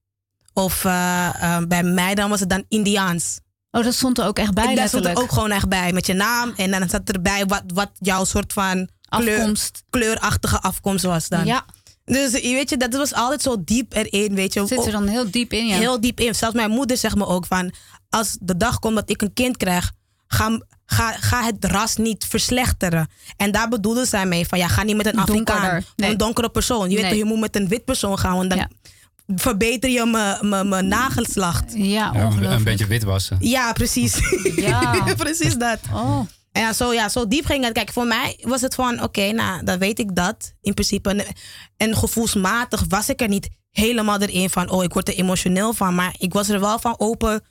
Speaker 3: Of eh, ehm, bij mij dan was het dan Indiaans.
Speaker 1: Oh, dat stond er ook echt bij
Speaker 3: daar stond er ook gewoon echt bij met je naam. En dan zat erbij wat, wat jouw soort van kleur,
Speaker 1: Afkomst.
Speaker 3: kleurachtige afkomst was dan.
Speaker 1: Ja,
Speaker 3: Dus je weet je, dat was altijd zo diep erin, weet je.
Speaker 1: zit er dan heel diep in, ja.
Speaker 3: Heel diep in. Zelfs mijn moeder zegt me ook van... als de dag komt dat ik een kind krijg... ga, ga, ga het ras niet verslechteren. En daar bedoelde zij mee van... ja, ga niet met een. Afrikaan.
Speaker 1: Nee.
Speaker 3: Een donkere persoon. Je
Speaker 1: Nee.
Speaker 3: je moet met een wit persoon gaan... want dan
Speaker 1: Ja.
Speaker 3: Verbeter je mijn- nagelslacht.
Speaker 1: Ja,
Speaker 2: Ja, een, beetje witwassen.
Speaker 3: Ja, precies.
Speaker 1: Ja.
Speaker 3: precies dat.
Speaker 1: Oh,
Speaker 3: En ja, zo, ja, zo diep ging het. Kijk, voor mij was het van, oké, nou, dan weet ik dat. In principe. En, en gevoelsmatig was ik er niet helemaal erin van, oh, ik word er emotioneel van. Maar ik was er wel van open,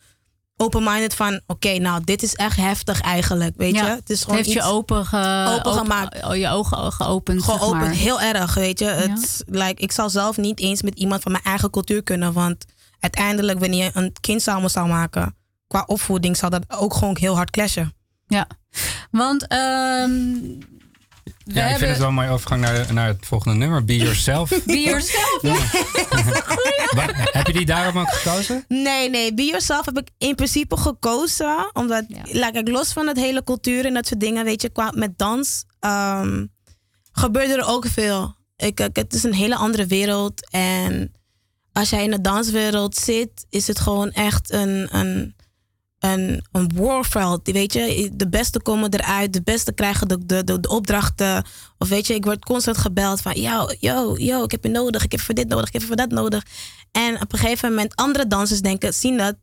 Speaker 3: open-minded van, oké, nou, dit is echt heftig eigenlijk, weet
Speaker 1: ja.
Speaker 3: je. Het is gewoon
Speaker 1: heeft je open, ge,
Speaker 3: Open gemaakt.
Speaker 1: oh, je ogen geopend, zeg
Speaker 3: geopend,
Speaker 1: maar.
Speaker 3: heel erg, weet je. Het, like, ik zal zelf niet eens met iemand van mijn eigen cultuur kunnen, want uiteindelijk, wanneer je een kind samen zou maken, qua opvoeding, zal dat ook gewoon heel hard clashen.
Speaker 1: Ja, want ehm we
Speaker 2: Ja, ik vind
Speaker 1: hebben...
Speaker 2: het wel een mooie overgang naar, de- naar het volgende nummer. Be Yourself.
Speaker 1: Be yourself.
Speaker 2: Waar- heb je die daarom ook gekozen?
Speaker 3: Nee, nee. Be Yourself heb ik in principe gekozen. Omdat,
Speaker 1: Ja.
Speaker 3: like, ik los van het hele cultuur en dat soort dingen, weet je, qua met dans, ehm, gebeurde er ook veel. Ik, ik- het is een hele andere wereld. En als jij in de danswereld zit, is het gewoon echt een, een, een, een warveld. Weet je, de beste komen eruit, de beste krijgen de, de, de, de opdrachten. Of weet je, ik word constant gebeld van, yo, yo, yo, ik heb je nodig, ik heb voor dit nodig, ik heb je voor dat nodig. En op een gegeven moment andere dansers denken, zien dat,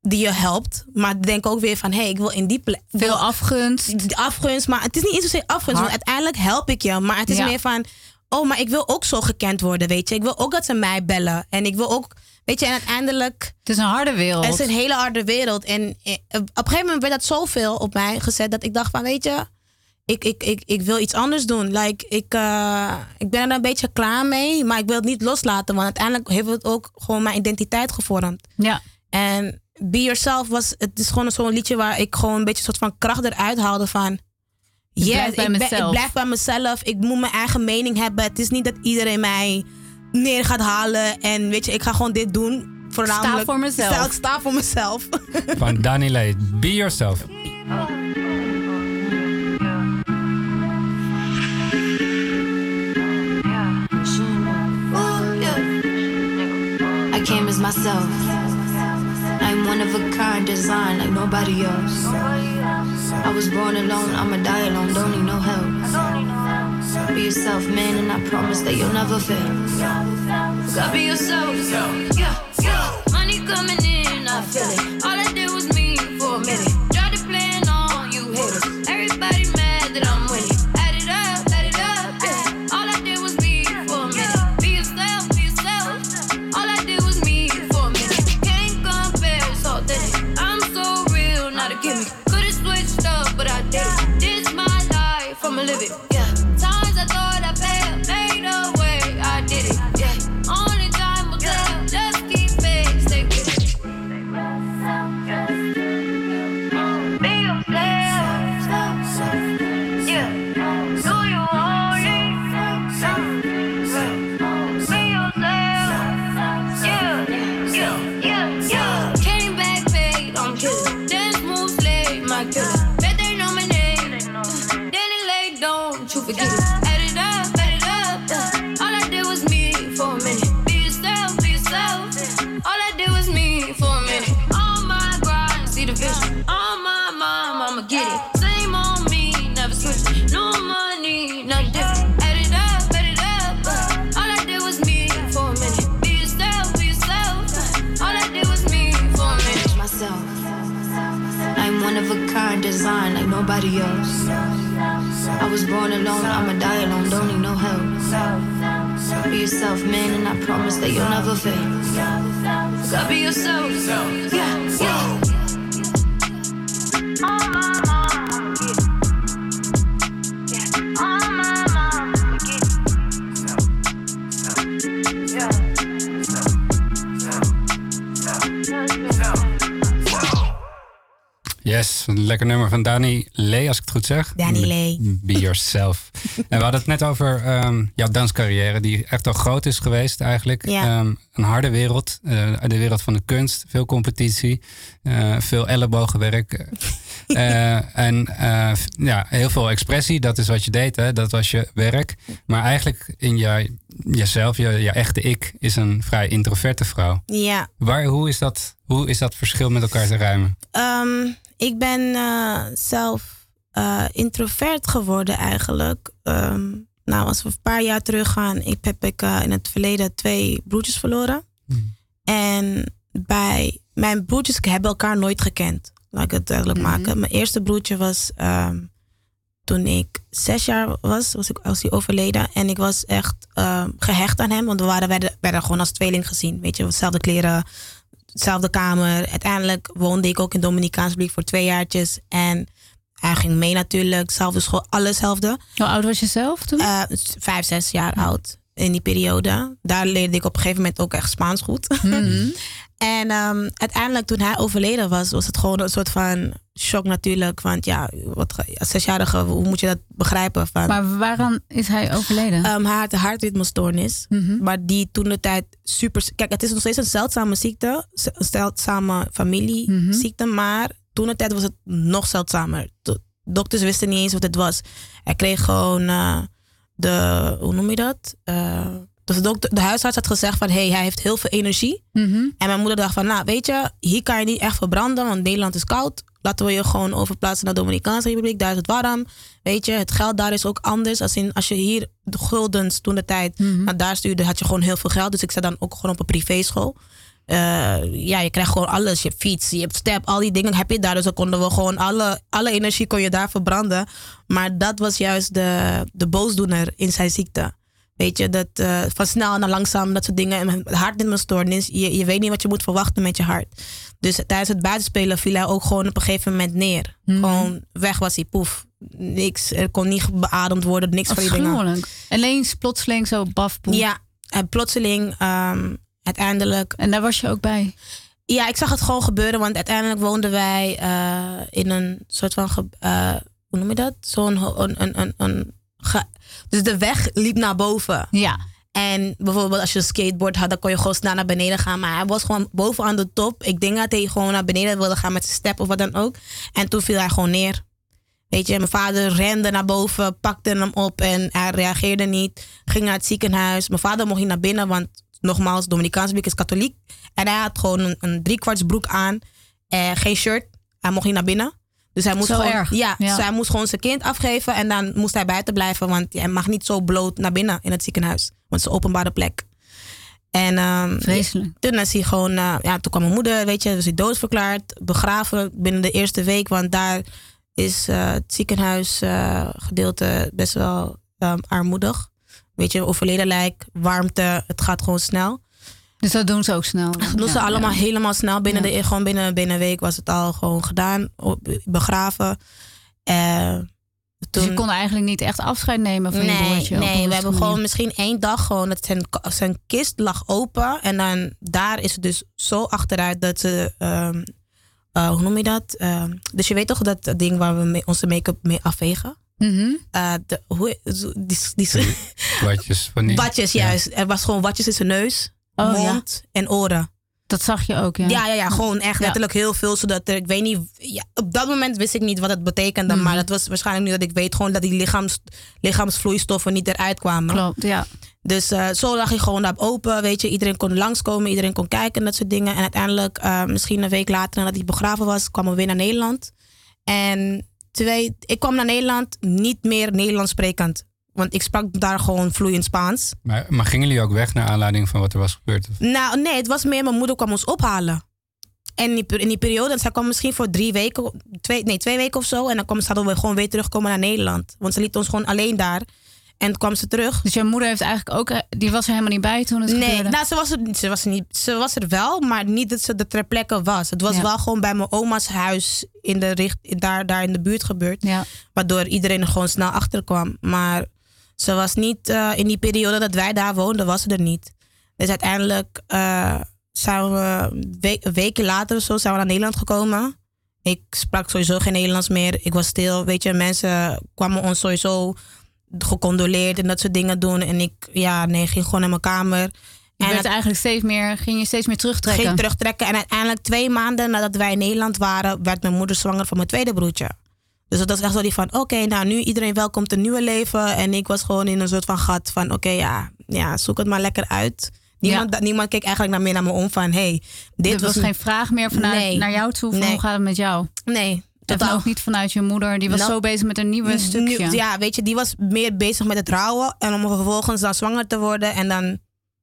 Speaker 3: die je helpt. Maar denken ook weer van, hé, hey, ik wil in die plek.
Speaker 1: Veel afgunst.
Speaker 3: afgunst, maar het is niet eens zozeer afgunst.
Speaker 1: Hard.
Speaker 3: Want uiteindelijk help ik je. Maar het is
Speaker 1: Ja.
Speaker 3: meer van, oh, maar ik wil ook zo gekend worden, weet je. Ik wil ook dat ze mij bellen. En ik wil ook, weet je, en uiteindelijk...
Speaker 1: Het is een harde wereld.
Speaker 3: Het is een hele harde wereld. En eh, op een gegeven moment werd dat zoveel op mij gezet dat ik dacht van, weet je, ik, ik, ik, ik wil iets anders doen. Like, ik, uh, ik ben er een beetje klaar mee, maar ik wil het niet loslaten. Want uiteindelijk heeft het ook gewoon mijn identiteit gevormd.
Speaker 1: Ja.
Speaker 3: En Be Yourself was, het is gewoon zo'n liedje waar ik gewoon een beetje een soort van kracht eruit haalde van...
Speaker 1: Ik
Speaker 3: yes,
Speaker 1: blijf bij
Speaker 3: ik, ben- ik blijf bij mezelf. Ik moet mijn eigen mening hebben. Het is niet dat iedereen mij neer gaat halen. En weet je, ik ga gewoon dit doen. Voornamelijk,
Speaker 1: voor mezelf.
Speaker 3: Sta, ik sta voor mezelf.
Speaker 2: Van Dani Lee. Be yourself.
Speaker 4: I came as myself. I'm one of a kind, designed like nobody else. I was born alone, I'ma die alone, don't need no help. Be yourself, man, and I promise that you'll never fail. Gotta be yourself. Yeah, yeah. Money coming in, I feel it. Gotta be yourself. Yeah, yeah. Oh, my mama, get it. Yeah. Oh, my mama, get it. Yeah.
Speaker 2: Yes, een lekker nummer van Dani Lee, als ik het goed zeg.
Speaker 3: Dani Lee.
Speaker 2: Be yourself. En we hadden het net over ehm, jouw danscarrière, die echt al groot is geweest eigenlijk.
Speaker 3: Ja.
Speaker 2: Ehm, een harde wereld, eh, de wereld van de kunst, veel competitie, eh, veel ellebogenwerk. Eh, en ja, heel veel expressie, dat is wat je deed, hè? dat was je werk. Maar eigenlijk in je, jezelf, je, je echte ik, is een vrij introverte vrouw.
Speaker 3: ja.
Speaker 2: Waar, hoe, is dat, hoe is dat verschil met elkaar te ruimen?
Speaker 3: Ehm, ik ben zelf eh, introvert geworden eigenlijk. Ehm, nou, als we een paar jaar teruggaan, ik heb ik eh, in het verleden twee broertjes verloren. En bij mijn broertjes hebben elkaar nooit gekend. Laat ik het duidelijk maken. Mijn eerste broertje was ehm, toen ik zes jaar was, was, ik, was hij overleden. En ik was echt ehm, gehecht aan hem, want we waren, werden, werden gewoon als tweeling gezien. Weet je, dezelfde kleren, dezelfde kamer. Uiteindelijk woonde ik ook in Dominicaans Republiek voor twee jaartjes. En hij ging mee natuurlijk, zelfde school, alles hetzelfde.
Speaker 1: Hoe oud was je zelf toen?
Speaker 3: Eh, vijf, zes jaar oud in die periode. Daar leerde ik op een gegeven moment ook echt Spaans goed. en ehm, uiteindelijk toen hij overleden was, was het gewoon een soort van shock natuurlijk. Want ja, wat, zesjarige, hoe moet je dat begrijpen? Van,
Speaker 1: maar waaraan is hij overleden?
Speaker 3: Ehm, hij had een hartritmestoornis. Maar die toen de tijd super. Kijk, het is nog steeds een zeldzame ziekte. Een zeldzame familieziekte. Maar toen de tijd was het nog zeldzamer. De dokters wisten niet eens wat het was. Hij kreeg gewoon eh, de. Hoe noem je dat? Eh, dus de, dokter, de huisarts had gezegd van hey, hij heeft heel veel energie.
Speaker 1: Mhm.
Speaker 3: En mijn moeder dacht van, nou weet je, hier kan je niet echt verbranden, want Nederland is koud. Laten we je gewoon overplaatsen naar de Dominicaanse Republiek, daar is het warm. Weet je, het geld daar is ook anders. Als, in, als je hier de guldens toen de tijd naar daar stuurde, had je gewoon heel veel geld. Dus ik zat dan ook gewoon op een privéschool. Eh, ja, je krijgt gewoon alles. Je hebt fiets, je hebt step, al die dingen heb je daar. Dus dan konden we gewoon alle, alle energie kon je daar verbranden. Maar dat was juist de, de boosdoener in zijn ziekte. Weet je, dat uh, van snel naar langzaam, dat soort dingen. En hartritmestoornis, je, je weet niet wat je moet verwachten met je hart. Dus tijdens het buitenspelen viel hij ook gewoon op een gegeven moment neer. Mm. Gewoon weg was hij, poef. Niks, er kon niet beademd worden, niks van die dingen.
Speaker 1: Alleen plotseling zo baf, poef.
Speaker 3: Ja, en plotseling um, uiteindelijk...
Speaker 1: En daar was je ook bij?
Speaker 3: Ja, ik zag het gewoon gebeuren, want uiteindelijk woonden wij uh, in een soort van, uh, hoe noem je dat? Zo'n een, een, een, een dus de weg liep naar boven.
Speaker 1: Ja.
Speaker 3: En bijvoorbeeld als je een skateboard had, dan kon je gewoon snel naar beneden gaan. Maar hij was gewoon bovenaan de top. Ik denk dat hij gewoon naar beneden wilde gaan met zijn step of wat dan ook. En toen viel hij gewoon neer. Weet je, mijn vader rende naar boven, pakte hem op en hij reageerde niet. Ging naar het ziekenhuis. Mijn vader mocht niet naar binnen, want nogmaals, Dominicaans publiek is katholiek. En hij had gewoon een, een driekwarts broek aan. en geen shirt. Hij mocht niet naar binnen. Dus hij moest
Speaker 1: zo
Speaker 3: gewoon,
Speaker 1: erg.
Speaker 3: Ja, Dus hij moest gewoon zijn kind afgeven en dan moest hij buiten blijven, want hij mag niet zo bloot naar binnen in het ziekenhuis, want het is een openbare plek. En um,
Speaker 1: Vreselijk.
Speaker 3: toen is hij gewoon, uh, ja, toen kwam mijn moeder, weet je, dus hij doodverklaard, begraven binnen de eerste week, want daar is uh, het ziekenhuisgedeelte uh, best wel um, armoedig. Weet je, overleden lijk, warmte, het gaat gewoon snel.
Speaker 1: Dus dat doen ze ook snel.
Speaker 3: Dat doen ze ja, allemaal
Speaker 1: ja.
Speaker 3: helemaal snel. Binnen, de, gewoon binnen, binnen een week was het al gewoon gedaan. Begraven. Uh,
Speaker 1: dus je kon eigenlijk niet echt afscheid nemen van
Speaker 3: nee,
Speaker 1: je broertje?
Speaker 3: Nee, we hebben gewoon misschien één dag gewoon... Dat zijn, zijn kist lag open. En dan daar is het dus zo achteruit dat ze... Um, uh, hoe noem je dat? Uh, dus je weet toch dat ding waar we mee, onze make-up mee afvegen?
Speaker 1: Mm -hmm.
Speaker 3: uh, de, hoe, die, die, die,
Speaker 2: watjes van die.
Speaker 3: Watjes, juist. Ja. Er was gewoon watjes in zijn neus
Speaker 1: oh,
Speaker 3: mond
Speaker 1: ja.
Speaker 3: en oren.
Speaker 1: Dat zag je ook, ja.
Speaker 3: Ja, ja, ja gewoon echt letterlijk heel veel. Zodat er, ik weet niet, ja, op dat moment wist ik niet wat het betekende.
Speaker 1: Mhm.
Speaker 3: Maar dat was waarschijnlijk nu dat ik weet gewoon dat die lichaams, lichaamsvloeistoffen niet eruit kwamen.
Speaker 1: Klopt, ja.
Speaker 3: Dus uh, zo lag ik gewoon daar open, weet je. Iedereen kon langskomen, iedereen kon kijken en dat soort dingen. En uiteindelijk, uh, misschien een week later nadat hij begraven was, kwam we weer naar Nederland. En twee, ik kwam naar Nederland niet meer Nederlands sprekend. Want ik sprak daar gewoon vloeiend Spaans.
Speaker 2: Maar, maar gingen jullie ook weg naar aanleiding van wat er was gebeurd? Of?
Speaker 3: Nou, nee, het was meer mijn moeder kwam ons ophalen. En in die, in die periode, zij kwam misschien voor drie weken, twee, nee, twee weken of zo. En dan kwam, zouden we gewoon weer terugkomen naar Nederland. Want ze liet ons gewoon alleen daar. En kwam ze terug.
Speaker 1: Dus jouw moeder heeft eigenlijk ook, die was er helemaal niet bij toen het
Speaker 3: nee,
Speaker 1: gebeurde?
Speaker 3: nou, ze was, er, ze, was er niet, ze was er wel, maar niet dat ze er ter plekke was. Het was
Speaker 1: Ja.
Speaker 3: wel gewoon bij mijn oma's huis in de richt, daar, daar in de buurt gebeurd.
Speaker 1: Ja.
Speaker 3: Waardoor iedereen er gewoon snel achter kwam. Maar ze was niet, eh, in die periode dat wij daar woonden, was ze er niet. Dus uiteindelijk eh, zijn we we- weken later of zo zijn we naar Nederland gekomen. Ik sprak sowieso geen Nederlands meer. Ik was stil. Weet je, mensen kwamen ons sowieso gecondoleerd en dat soort dingen doen. En ik, ja, nee, ging gewoon naar mijn kamer.
Speaker 1: Je
Speaker 3: En
Speaker 1: werd
Speaker 3: het
Speaker 1: eigenlijk steeds meer, ging je steeds meer terugtrekken?
Speaker 3: ging terugtrekken. En uiteindelijk twee maanden nadat wij in Nederland waren, werd mijn moeder zwanger van mijn tweede broertje. Dus dat was echt zo die van, oké, nou nu iedereen welkomt een nieuwe leven. En ik was gewoon in een soort van gat van, oké, ja, ja, zoek het maar lekker uit. Niemand, niemand keek eigenlijk naar meer naar me om van, hey, dit
Speaker 1: er was, geen vraag meer vanuit
Speaker 3: Nee.
Speaker 1: naar jou toe van
Speaker 3: Nee.
Speaker 1: hoe gaat het met jou?
Speaker 3: Nee,
Speaker 1: En
Speaker 3: totaal.
Speaker 1: ook niet vanuit je moeder. Die was
Speaker 3: Nou,
Speaker 1: zo bezig met een nieuwe stukje.
Speaker 3: Nu- ja, weet je, die was meer bezig met het rouwen. En om vervolgens dan zwanger te worden. En dan,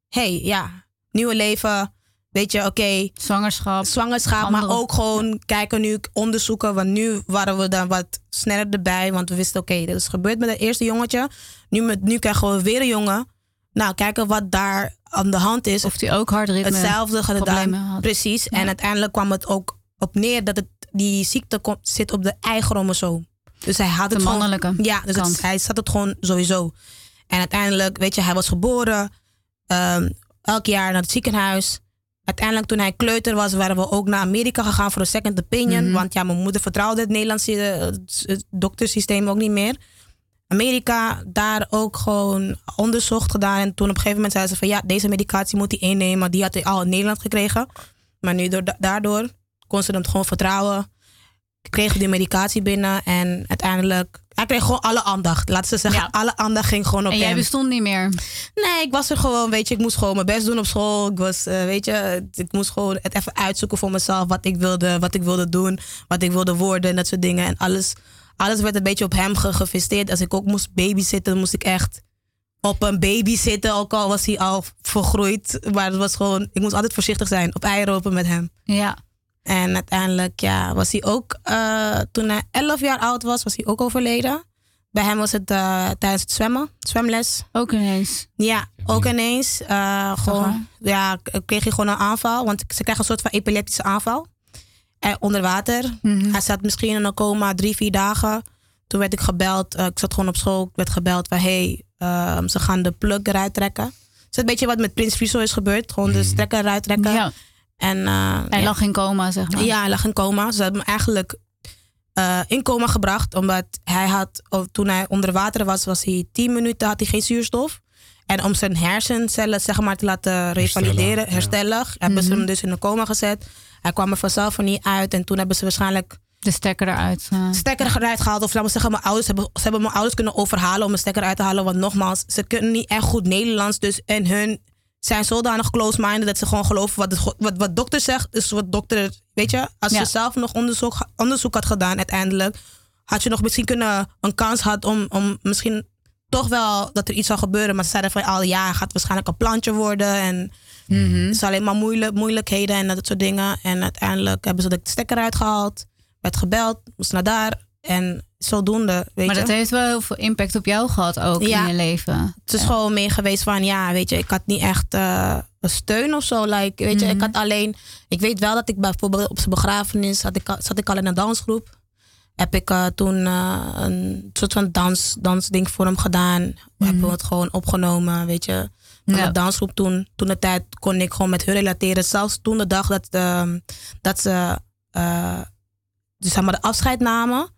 Speaker 3: hey, ja, nieuwe leven. Weet je, oké.
Speaker 1: Zwangerschap.
Speaker 3: Zwangerschap, maar ook gewoon kijken nu, onderzoeken. Want nu waren we dan wat sneller erbij. Want we wisten, oké, dit is gebeurd met het eerste jongetje. Nu, met, nu krijgen we weer een jongen. Nou, kijken wat daar aan de hand is.
Speaker 1: Of die ook hartritme
Speaker 3: Hetzelfde gedaan.
Speaker 1: had.
Speaker 3: Precies.
Speaker 1: Ja.
Speaker 3: En uiteindelijk kwam het ook op neer dat het, die ziekte komt, zit op de Y-chromosoom. Dus hij had
Speaker 1: De
Speaker 3: het gewoon-
Speaker 1: mannelijke
Speaker 3: Ja, dus het- hij zat het gewoon sowieso. En uiteindelijk, weet je, hij was geboren. ehm, elk jaar naar het ziekenhuis. Uiteindelijk, toen hij kleuter was, waren we ook naar Amerika gegaan voor een second opinion.
Speaker 1: Mhm.
Speaker 3: Want ja, mijn moeder vertrouwde het Nederlandse eh, het- het doktersysteem ook niet meer. Amerika, daar ook gewoon onderzocht gedaan. En toen op een gegeven moment zei ze van ja, deze medicatie moet hij innemen. Die had hij al in Nederland gekregen. Maar nu door, daardoor kon ze hem gewoon vertrouwen. Kreeg die medicatie binnen en uiteindelijk... Hij kreeg gewoon alle aandacht. Laten ze zeggen,
Speaker 1: Ja.
Speaker 3: alle aandacht ging gewoon op
Speaker 1: En jij
Speaker 3: hem.
Speaker 1: bestond niet meer.
Speaker 3: Nee, ik was er gewoon, weet je, ik moest gewoon mijn best doen op school. Ik was, eh, weet je, ik moest gewoon het even uitzoeken voor mezelf. Wat ik wilde, wat ik wilde doen, wat ik wilde worden en dat soort dingen. En alles, alles werd een beetje op hem ge- gefesteerd. Als ik ook moest babysitten, moest ik echt op een baby zitten. Ook al was hij al vergroeid. Maar het was gewoon, ik moest altijd voorzichtig zijn. Op eieren lopen met hem.
Speaker 1: Ja.
Speaker 3: En uiteindelijk ja, was hij ook, eh, toen hij 11 jaar oud was, was hij ook overleden. bij hem was het eh, tijdens het zwemmen, zwemles.
Speaker 1: Ook ineens.
Speaker 3: Ja, ook ineens. eh, gewoon, ja, kreeg hij gewoon een aanval. Want ze krijgen een soort van epileptische aanval. En onder water.
Speaker 1: Mhm.
Speaker 3: Hij zat misschien in een coma drie, vier dagen. Toen werd ik gebeld. ik zat gewoon op school. Ik werd gebeld van, hey, ehm, ze gaan de plug eruit trekken. Het is een beetje wat met Prins Friso is gebeurd. Gewoon de stekker eruit trekken.
Speaker 1: Ja,
Speaker 3: En, eh,
Speaker 1: hij
Speaker 3: ja.
Speaker 1: lag in coma, zeg maar.
Speaker 3: Ja, hij lag in coma. Ze hebben hem eigenlijk eh, in coma gebracht. Omdat hij had, oh, toen hij onder water was, was hij 10 minuten, had hij geen zuurstof. En om zijn hersencellen zeg maar, te laten revalideren,
Speaker 2: ja.
Speaker 3: herstellen, hebben ze
Speaker 1: Mhm.
Speaker 3: hem dus in een coma gezet. Hij kwam er vanzelf er niet uit. En toen hebben ze waarschijnlijk
Speaker 1: De stekker eruit. eh.
Speaker 3: stekker eruit gehaald. Of laten we zeggen, mijn ouders hebben, ze hebben mijn ouders kunnen overhalen om een stekker uit te halen. Want nogmaals, ze kunnen niet echt goed Nederlands. Dus en hun zijn zodanig close-minded dat ze gewoon geloven wat, de, wat, wat dokter zegt. is wat dokter, weet je, als
Speaker 1: Ja.
Speaker 3: je zelf nog onderzoek, onderzoek had gedaan uiteindelijk, had je nog misschien kunnen een kans had om, om misschien toch wel dat er iets zou gebeuren. Maar ze zeiden van al ja, hij gaat waarschijnlijk een plantje worden. En
Speaker 1: Mhm.
Speaker 3: het is alleen maar moeilijk, moeilijkheden en dat soort dingen. En uiteindelijk hebben ze de stekker uitgehaald. Werd gebeld, moest naar daar. En zodoende, weet
Speaker 1: Maar
Speaker 3: je.
Speaker 1: dat heeft wel heel veel impact op jou gehad ook
Speaker 3: Ja.
Speaker 1: in je leven.
Speaker 3: Het is gewoon meer geweest van, ja, weet je, ik had niet echt eh, een steun of zo. Like, weet je,
Speaker 1: Mhm.
Speaker 3: ik had alleen, ik weet wel dat ik bijvoorbeeld op zijn begrafenis had ik, zat ik al in een dansgroep. Heb ik eh, toen eh, een soort van dans, dansding voor hem gedaan. Hebben we het gewoon opgenomen, weet je. Van
Speaker 1: Ja.
Speaker 3: de dansgroep toen, toen de tijd kon ik gewoon met hun relateren. Zelfs toen de dag dat, ehm, dat ze dus zeg maar de afscheid namen,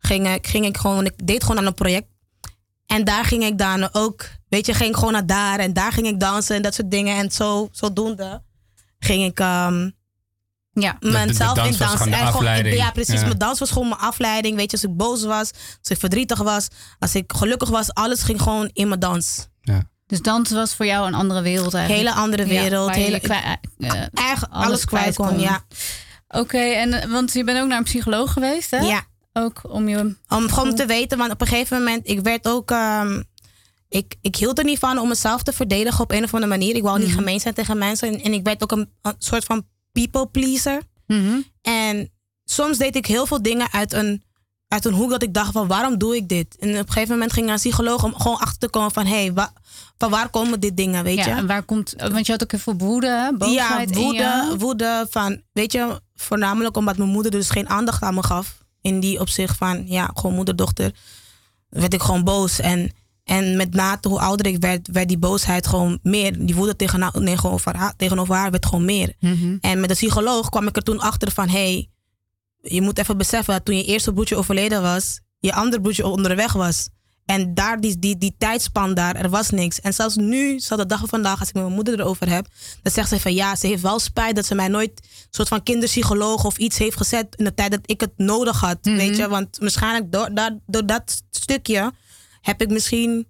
Speaker 3: ging ik, ging ik gewoon, ik deed gewoon aan een project. En daar ging ik dan ook, weet je, ging ik gewoon naar daar en daar ging ik dansen en dat soort dingen. En zo, zodoende ging ik ehm
Speaker 1: Ja.
Speaker 3: mezelf
Speaker 2: dans
Speaker 3: in
Speaker 2: was
Speaker 3: dansen.
Speaker 2: gewoon de
Speaker 3: En gewoon-
Speaker 2: afleiding.
Speaker 3: ja, precies.
Speaker 2: Ja.
Speaker 3: Mijn dans was gewoon mijn afleiding. Weet je, als ik boos was, als ik verdrietig was, als ik gelukkig was, alles ging gewoon in mijn dans.
Speaker 1: Dus dansen was voor jou een andere wereld eigenlijk.
Speaker 3: Hele andere
Speaker 1: Ja,
Speaker 3: wereld. hele,
Speaker 1: kwijt- eh,
Speaker 3: echt alles,
Speaker 1: alles
Speaker 3: kwijt
Speaker 1: kon.
Speaker 3: Ja.
Speaker 1: Oké, en eh, want je bent ook naar een psycholoog geweest, hè?
Speaker 3: ja.
Speaker 1: Ook om je.
Speaker 3: Om gewoon te weten, want op een gegeven moment, ik werd ook. ehm, ik, ik hield er niet van om mezelf te verdedigen op een of andere manier. Ik wou niet
Speaker 1: Mhm.
Speaker 3: gemeen zijn tegen mensen. En, en ik werd ook een, een soort van people pleaser.
Speaker 1: Mhm.
Speaker 3: En soms deed ik heel veel dingen uit een, uit een hoek dat ik dacht van waarom doe ik dit? En op een gegeven moment ging ik naar een psycholoog om gewoon achter te komen van hé, hey, wa- van waar komen dit dingen, weet
Speaker 1: Ja,
Speaker 3: je?
Speaker 1: en waar komt. Want je had ook heel veel woede,
Speaker 3: ja,
Speaker 1: boosheid in
Speaker 3: woede, woede van, weet je, voornamelijk omdat mijn moeder dus geen aandacht aan me gaf. In die opzicht van, ja, gewoon moeder-dochter, werd ik gewoon boos. En, en met mate hoe ouder ik werd, werd die boosheid gewoon meer. Die woede tegen, tegenover, haar, tegenover haar werd gewoon meer.
Speaker 1: Mhm.
Speaker 3: En met de psycholoog kwam ik er toen achter van, hé, hey, je moet even beseffen dat toen je eerste broertje overleden was, je andere broertje onderweg was. En daar, die, die, die tijdspan daar, er was niks. En zelfs nu, zo de dag van vandaag, als ik met mijn moeder erover heb, dan zegt ze van ja, ze heeft wel spijt dat ze mij nooit een soort van kinderpsycholoog of iets heeft gezet in de tijd dat ik het nodig had. Weet je, want waarschijnlijk door, door dat stukje heb ik misschien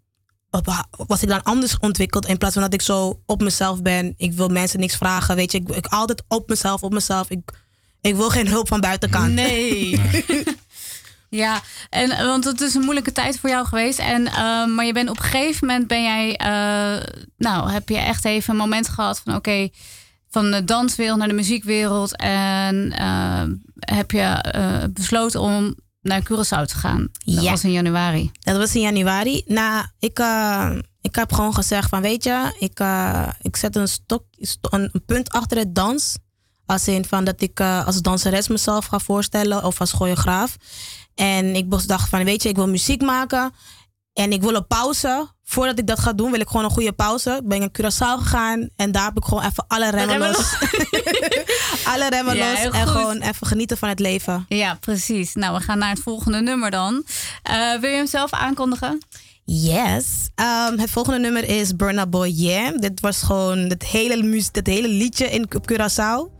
Speaker 3: was ik dan anders ontwikkeld in plaats van dat ik zo op mezelf ben. Ik wil mensen niks vragen, weet je. Ik, ik altijd op mezelf, op mezelf. Ik, ik wil geen hulp van buitenkant.
Speaker 1: Nee. ja, en, eh, want het is een moeilijke tijd voor jou geweest. En, eh, maar je bent op een gegeven moment ben jij, eh, nou, heb je echt even een moment gehad van oké, van de danswereld naar de muziekwereld. En heb je besloten om naar Curaçao te gaan. Dat
Speaker 3: Ja.
Speaker 1: was in januari.
Speaker 3: Dat was in januari. Nou, ik, ik heb gewoon gezegd van, weet je, ik, ik zet een, stok, sto- een, punt achter het dans. Als in van dat ik als danseres mezelf ga voorstellen of als choreograaf. En ik dacht van, weet je, ik wil muziek maken. En ik wil een pauze. Voordat ik dat ga doen, wil ik gewoon een goede pauze. Ben ik naar Curaçao gegaan. En daar heb ik gewoon even alle remmen
Speaker 1: remmen
Speaker 3: los. alle remmen
Speaker 1: Ja,
Speaker 3: los. En
Speaker 1: goed.
Speaker 3: gewoon even genieten van het leven.
Speaker 1: Ja, precies. Nou, we gaan naar het volgende nummer dan. Eh, wil je hem zelf aankondigen?
Speaker 3: Yes. Ehm, het volgende nummer is Burna Boy Yeah. Dit was gewoon het hele, het hele liedje in op Curaçao.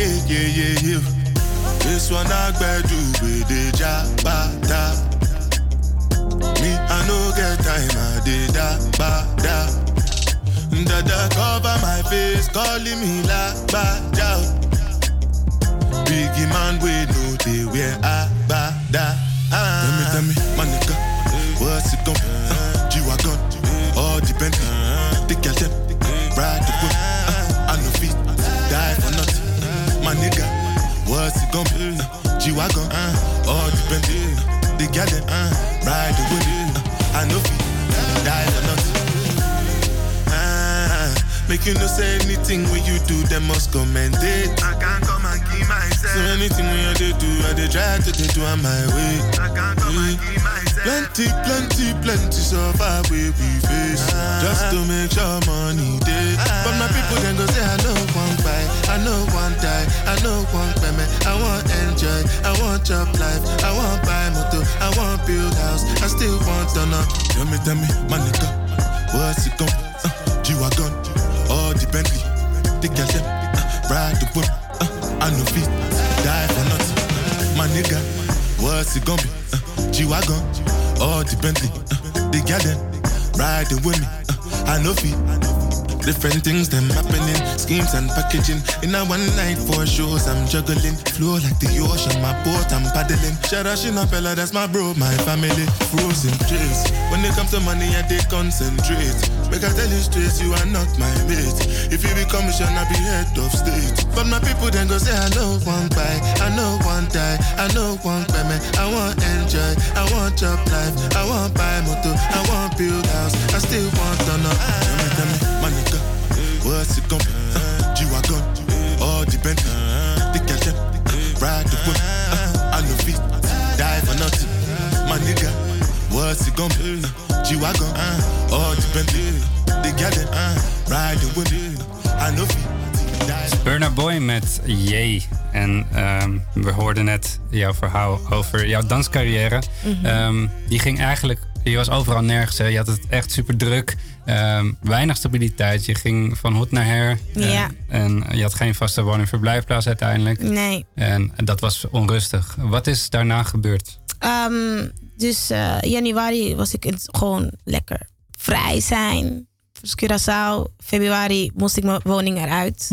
Speaker 6: This
Speaker 7: This one I do with the jabata. Me, I no get time, I did da ba da. Dada cover my face, calling me la ba da. Biggie man, we know they wear a ba da. Ah. Tell me, tell me, my nigga, what's it gon' be? Uh, G-Wagon, uh, all depend. The girl them, uh, ride the whip. Uh, I no feet, die for nothing. Ah, Make you no say anything when you do, them must commend it. I can't come and keep myself. So anything when you do, do I they try to do on my way. I can't come and keep myself. Plenty, plenty, plenty so far we face. Just to make sure money day. But my people then go say I know one buy, I know one die, I know one payment. I want enjoy, I want job life, I want buy motor, I want build house, I still want to know. Tell me, tell me, my nigga, what's it gon' be? Uh, G-Wagon, all the Bentley, the them, uh, ride the whip, uh, I know feet, die for nothing. My nigga, what's it gonna be? Uh, G-Wagon, all the Bentley, uh, the girl them, riding with me, uh, I know feet. Different things them happening, schemes and packaging. In a one night for shows, I'm juggling. Flow like the ocean, my boat, I'm paddling. Sharashina fella, that's my bro, my family. Frozen trace. When it comes to money, I they concentrate. Make I tell you straight, you are not my mate. If you become commissioner, be head of state. But my people then go say, I know one buy, I know one die, I know one payment. I want enjoy, I want job life, I want buy motor, I want
Speaker 2: Met J. En ehm, we hoorden net jouw verhaal over jouw danscarrière.
Speaker 3: Mhm.
Speaker 2: Ehm, die ging eigenlijk, je was overal nergens. Hè? Je had het echt super druk. Ehm, weinig stabiliteit. Je ging van hot naar her.
Speaker 3: Ja.
Speaker 2: en je had geen vaste en verblijfplaats uiteindelijk.
Speaker 3: Nee.
Speaker 2: En dat was onrustig. Wat is daarna gebeurd?
Speaker 3: Ehm, dus eh, januari was ik gewoon lekker vrij zijn. Dus Curaçao. Februari moest ik mijn woning eruit.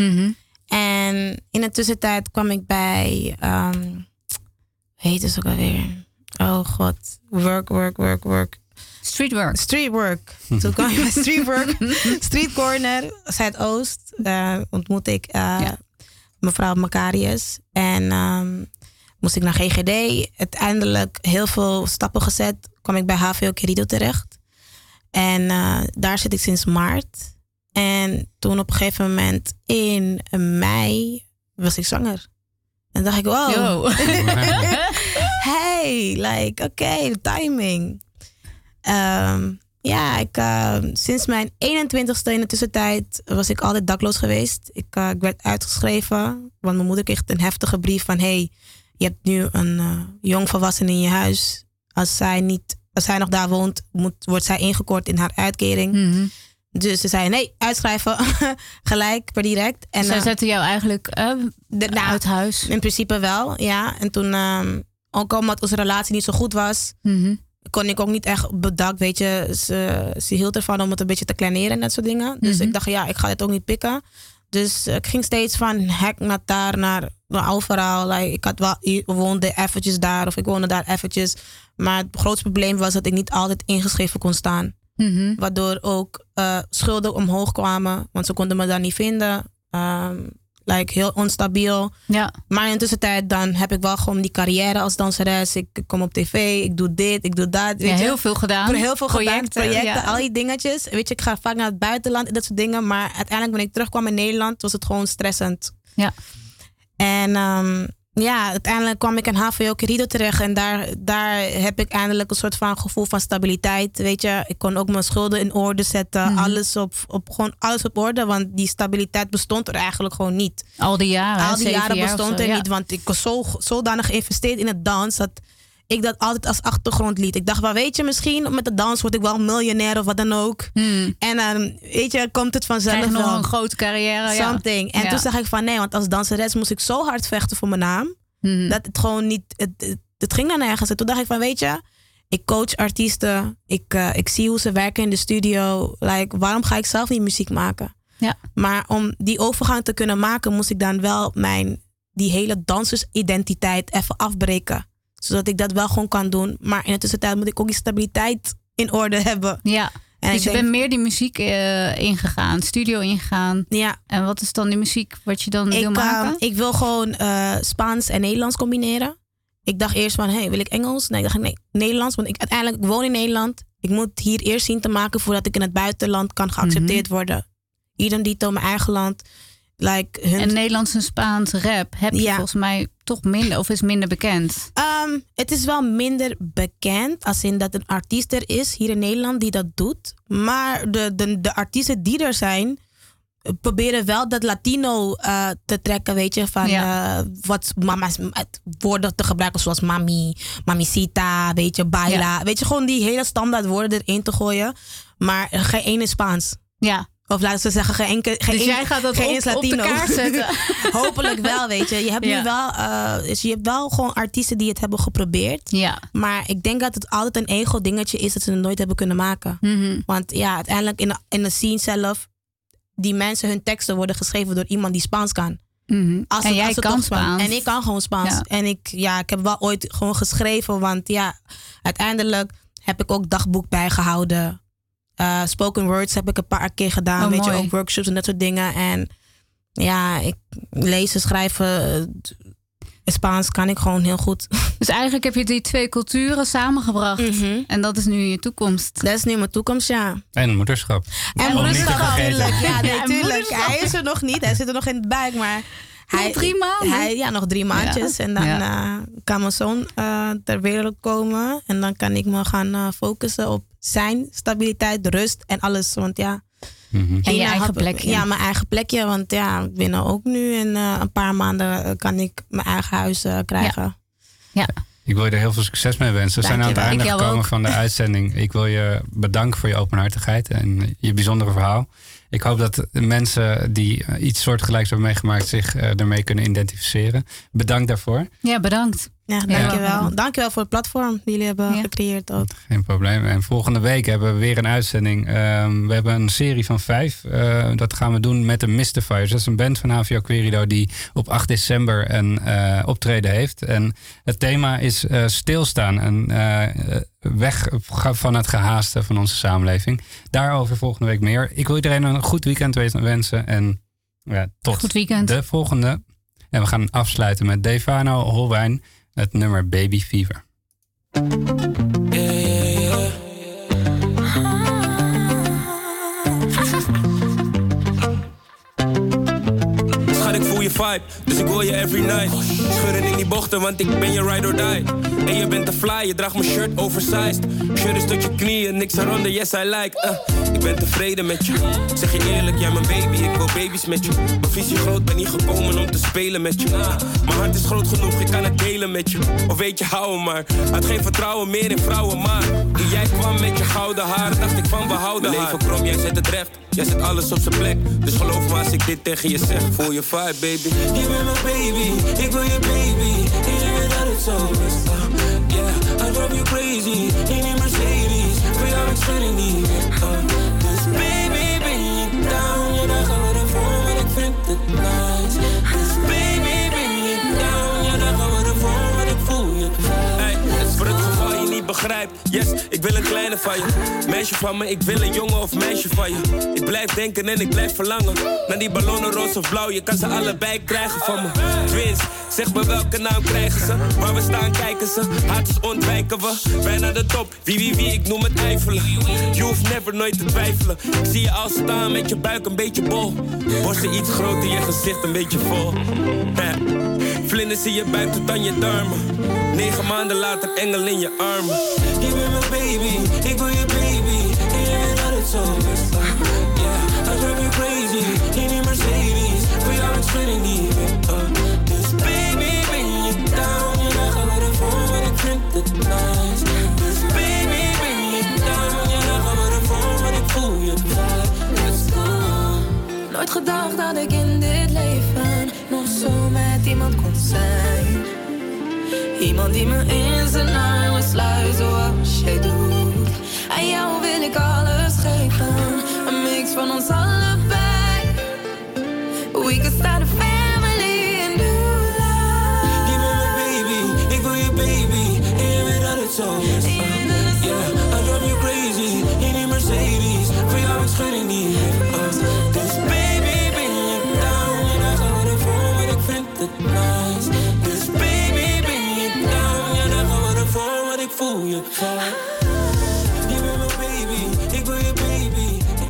Speaker 3: En in de tussentijd kwam ik bij... ehm hoe heet het ook alweer? Oh god. Work, work, work, work.
Speaker 1: Streetwork.
Speaker 3: Streetwork. Toen kwam ik bij Streetwork. Street Corner, Zuidoost. Daar ontmoette ik eh, mevrouw Macarius. En ehm, moest ik naar GGD. Uiteindelijk heel veel stappen gezet. kwam ik bij HVO Querido terecht. En eh, daar zit ik sinds maart. En toen op een gegeven moment in mei was ik zwanger. En dacht ik, wow.
Speaker 1: Yo.
Speaker 3: hey, like, oké, de timing. Ehm, ja, ik, ehm, sinds mijn 21ste in de tussentijd was ik altijd dakloos geweest. Ik, eh, ik werd uitgeschreven, want mijn moeder kreeg een heftige brief van... hey, je hebt nu een eh jong volwassene in je huis. Als zij, niet, als zij nog daar woont, moet, wordt zij ingekort in haar uitkering.
Speaker 1: Mhm.
Speaker 3: Dus ze zei, nee, uitschrijven, gelijk, per direct. En,
Speaker 1: Zij
Speaker 3: eh,
Speaker 1: zetten jou eigenlijk eh,
Speaker 3: de, nou,
Speaker 1: uit huis.
Speaker 3: In principe wel, ja. En toen, ehm, ook omdat onze relatie niet zo goed was,
Speaker 1: Mhm.
Speaker 3: kon ik ook niet echt bedak, weet je. Ze, ze hield ervan om het een beetje te kleineren en dat soort dingen. Dus
Speaker 1: Mhm.
Speaker 3: ik dacht, ja, ik ga dit ook niet pikken. Dus ik ging steeds van hek naar daar, naar, naar overal. Like, ik had wel, ik woonde eventjes daar of ik woonde daar eventjes. Maar het grootste probleem was dat ik niet altijd ingeschreven kon staan.
Speaker 1: Mhm.
Speaker 3: Waardoor ook eh, schulden omhoog kwamen, want ze konden me daar niet vinden. Ehm, like heel onstabiel.
Speaker 1: Ja.
Speaker 3: Maar in tussentijd dan heb ik wel gewoon die carrière als danseres. Ik, ik kom op tv, ik doe dit, ik doe dat. Weet
Speaker 1: Ja,
Speaker 3: je?
Speaker 1: heel veel gedaan.
Speaker 3: Heel veel gedaan,
Speaker 1: Projecten,
Speaker 3: projecten,
Speaker 1: ja.
Speaker 3: al die dingetjes. Weet je, ik ga vaak naar het buitenland en dat soort dingen. Maar uiteindelijk, wanneer ik terugkwam in Nederland, was het gewoon stressend.
Speaker 1: Ja.
Speaker 3: En ehm, ja, uiteindelijk kwam ik in HVO Querido terecht. En daar, daar heb ik eindelijk een soort van gevoel van stabiliteit. Weet je, ik kon ook mijn schulden in orde zetten.
Speaker 1: Mhm.
Speaker 3: Alles, op, op, gewoon alles op orde. Want die stabiliteit bestond er eigenlijk gewoon niet.
Speaker 1: Al die jaren.
Speaker 3: Al die jaren
Speaker 1: jaar
Speaker 3: bestond
Speaker 1: zo,
Speaker 3: er
Speaker 1: ja.
Speaker 3: niet. Want ik was zo, zodanig geïnvesteerd in het dans. Dat ik dat altijd als achtergrond liet. Ik dacht, wel weet je, misschien met de dans word ik wel miljonair of wat dan ook. En dan, weet je, komt het vanzelf
Speaker 1: Hmm. Krijg nog
Speaker 3: wel.
Speaker 1: een grote carrière. ja.
Speaker 3: Something. En
Speaker 1: Ja.
Speaker 3: toen zag ik van nee, want als danseres moest ik zo hard vechten voor mijn naam.
Speaker 1: Mhm.
Speaker 3: Dat het gewoon niet, het, het, het ging dan nergens. En toen dacht ik van, weet je, ik coach artiesten. Ik, eh, ik zie hoe ze werken in de studio. Like, waarom ga ik zelf niet muziek maken?
Speaker 1: Ja.
Speaker 3: Maar om die overgang te kunnen maken, moest ik dan wel mijn, die hele dansersidentiteit even afbreken. Zodat ik dat wel gewoon kan doen. Maar in de tussentijd moet ik ook die stabiliteit in orde hebben.
Speaker 1: Ja.
Speaker 3: En
Speaker 1: dus
Speaker 3: ik
Speaker 1: je
Speaker 3: denk-
Speaker 1: bent meer die muziek eh, ingegaan, studio ingegaan.
Speaker 3: Ja.
Speaker 1: En wat is dan die muziek wat je dan wil
Speaker 3: Ik,
Speaker 1: maken?
Speaker 3: eh, ik wil gewoon eh, Spaans en Nederlands combineren. Ik dacht eerst van, hey, wil ik Engels? Nee, ik dacht nee, Nederlands. Want ik uiteindelijk ik woon in Nederland. Ik moet hier eerst zien te maken voordat ik in het buitenland kan geaccepteerd worden. Idem dito, mijn eigen land. Like, hun...
Speaker 1: En Nederlands en Spaans rap heb je
Speaker 3: Ja.
Speaker 1: volgens mij toch minder, of is minder bekend.
Speaker 3: Ehm, het is wel minder bekend, als in dat een artiest er is hier in Nederland die dat doet. Maar de, de, de artiesten die er zijn, proberen wel dat Latino eh, te trekken, weet je, van
Speaker 1: Ja.
Speaker 3: eh, wat mama's woorden te gebruiken zoals mami, mamicita, weet je, baila,
Speaker 1: Ja.
Speaker 3: weet je, gewoon die hele standaard woorden erin te gooien. Maar geen is Spaans.
Speaker 1: Ja.
Speaker 3: Of laten we zeggen, geen enkel. Geen
Speaker 1: Dus jij gaat dat
Speaker 3: geen
Speaker 1: op-
Speaker 3: is
Speaker 1: op de
Speaker 3: Latino.
Speaker 1: kaart zetten.
Speaker 3: Hopelijk wel, weet je. Je hebt
Speaker 1: Ja.
Speaker 3: nu wel, eh, dus je hebt wel gewoon artiesten die het hebben geprobeerd.
Speaker 1: Ja.
Speaker 3: Maar ik denk dat het altijd een ego-dingetje is dat ze het nooit hebben kunnen maken.
Speaker 1: Mhm.
Speaker 3: Want ja, uiteindelijk in de, in de scene zelf, die mensen, hun teksten worden geschreven door iemand die Spaans kan.
Speaker 1: Mhm.
Speaker 3: Als
Speaker 1: en
Speaker 3: het-
Speaker 1: jij
Speaker 3: als het
Speaker 1: kan
Speaker 3: Spaans-
Speaker 1: Spaans.
Speaker 3: En ik kan gewoon Spaans.
Speaker 1: Ja.
Speaker 3: En ik, ja, ik heb wel ooit gewoon geschreven, want ja, uiteindelijk heb ik ook dagboek bijgehouden. Eh, spoken words heb ik een paar keer gedaan.
Speaker 1: Oh,
Speaker 3: weet je, ook workshops en dat soort dingen. En ja, ik lezen, schrijven, eh, Spaans kan ik gewoon heel goed.
Speaker 1: Dus eigenlijk heb je die twee culturen samengebracht.
Speaker 3: Mhm.
Speaker 1: En dat is nu je toekomst.
Speaker 3: Dat is nu mijn toekomst, ja.
Speaker 2: En moederschap.
Speaker 3: En moederschap natuurlijk. Ja, natuurlijk. Hij is er nog niet. Hij zit er nog in de buik, maar... Hij,
Speaker 1: drie maanden?
Speaker 3: Hij, ja, nog drie maandjes.
Speaker 1: Ja.
Speaker 3: En dan
Speaker 1: Ja.
Speaker 3: eh, kan mijn zoon eh, ter wereld komen. En dan kan ik me gaan eh, focussen op zijn stabiliteit, rust en alles. Want ja...
Speaker 2: Mhm.
Speaker 1: En je eigen plekje.
Speaker 3: Ja, mijn eigen plekje. Want ja, ik ben er ook nu in eh, een paar maanden kan ik mijn eigen huis eh, krijgen.
Speaker 1: Ja.
Speaker 2: Ik wil je er heel veel succes mee wensen. We zijn aan het einde gekomen
Speaker 1: ook.
Speaker 2: van de uitzending. Ik wil je bedanken voor je openhartigheid en je bijzondere verhaal. Ik hoop dat mensen die eh, iets soortgelijks hebben meegemaakt zich eh, ermee kunnen identificeren. Bedankt daarvoor.
Speaker 1: Ja, bedankt.
Speaker 3: Ja, dankjewel. Dankjewel voor het platform die jullie hebben
Speaker 1: Ja.
Speaker 3: gecreëerd ook.
Speaker 2: Geen probleem. En volgende week hebben we weer een uitzending. Ehm, we hebben een serie van vijf. Eh, dat gaan we doen met de Mystifiers. Dat is een band van HVO Querido die op 8 december een eh, optreden heeft. En het thema is eh, stilstaan en eh, weg van het gehaaste van onze samenleving. Daarover volgende week meer. Ik wil iedereen een goed weekend wensen. En ja, tot
Speaker 1: Goed weekend.
Speaker 2: de volgende. En we gaan afsluiten met Defano Holwijn. Het nummer Baby Fever.
Speaker 5: Vibe, dus ik wil je every night. Schudden in die bochten, want ik ben je ride or die. En je bent te fly, je draagt mijn shirt oversized. Shirt is tot je knieën, niks eronder, yes I like. Uh, ik ben tevreden met je. Ik zeg je eerlijk, jij mijn baby, ik wil baby's met je. Mijn visie groot, ben niet gekomen om te spelen met je. Uh, mijn hart is groot genoeg, ik kan het delen met je. Of weet je, hou maar. Had geen vertrouwen meer in vrouwen, maar. Toen jij kwam met je gouden haar, dacht ik van we houden leven krom, jij zet het recht. Jij zet alles op zijn plek. Dus geloof me als ik dit tegen je zeg. Voel je vibe, baby. Je bent mijn baby, ik wil je baby. Je weet dat het zo is. Yeah, I drive you crazy. In die Mercedes, ik schud niet. Uh, dus baby, ben down? Je dagen worden voor, maar ik vind het nice. Dus baby, ben down? Je dagen worden voor, maar ik voel je Hey, het is voor het geval je niet begrijpt. Yes, ik wil een kleine van je. Meisje van me, ik wil een jongen of meisje van je. Ik blijf denken en ik blijf verlangen. Naar die ballonnen roze of blauw, je kan ze allebei krijgen van me. Twins, zeg me welke naam krijgen ze. Waar we staan kijken ze, haatjes ontwijken we. Wij naar de top, wie wie wie, ik noem het eifelen. Je hoeft never nooit te twijfelen. Ik zie je al staan met je buik een beetje bol. Borsten iets groter, je gezicht een beetje vol. Vlinders in je buik tot aan je darmen. Negen maanden later, engel in je armen. Je bent mijn baby, ik wil je zo is. Uh, yeah, I drive you crazy. In die Mercedes, voor jou niet. Uh, dus baby, ben je down? Je dagen worden vol, maar ik vind het nice. Dus baby, ben je down? Je dagen worden vol, maar ik voel je vibe. Let's go.
Speaker 8: Nooit gedacht dat ik in dit leven nog zo met iemand kon zijn.
Speaker 4: Iemand die me in zijn armen sluit zoals jij doet. Aan jou wil ik alles geven. Een mix van ons allebei. We could start a family and do.
Speaker 5: Je bent mijn baby, ik wil je baby. En je weet dat het zo is. Yeah, I drive you crazy in die Mercedes. Voor jou ik schud ik niet. Uh, dus baby, ben je down? En dan gaan we ervoor, want ik vind het nice. Dus baby, ben je down? Ja, dan gaan we ervoor, want ik voel je graag.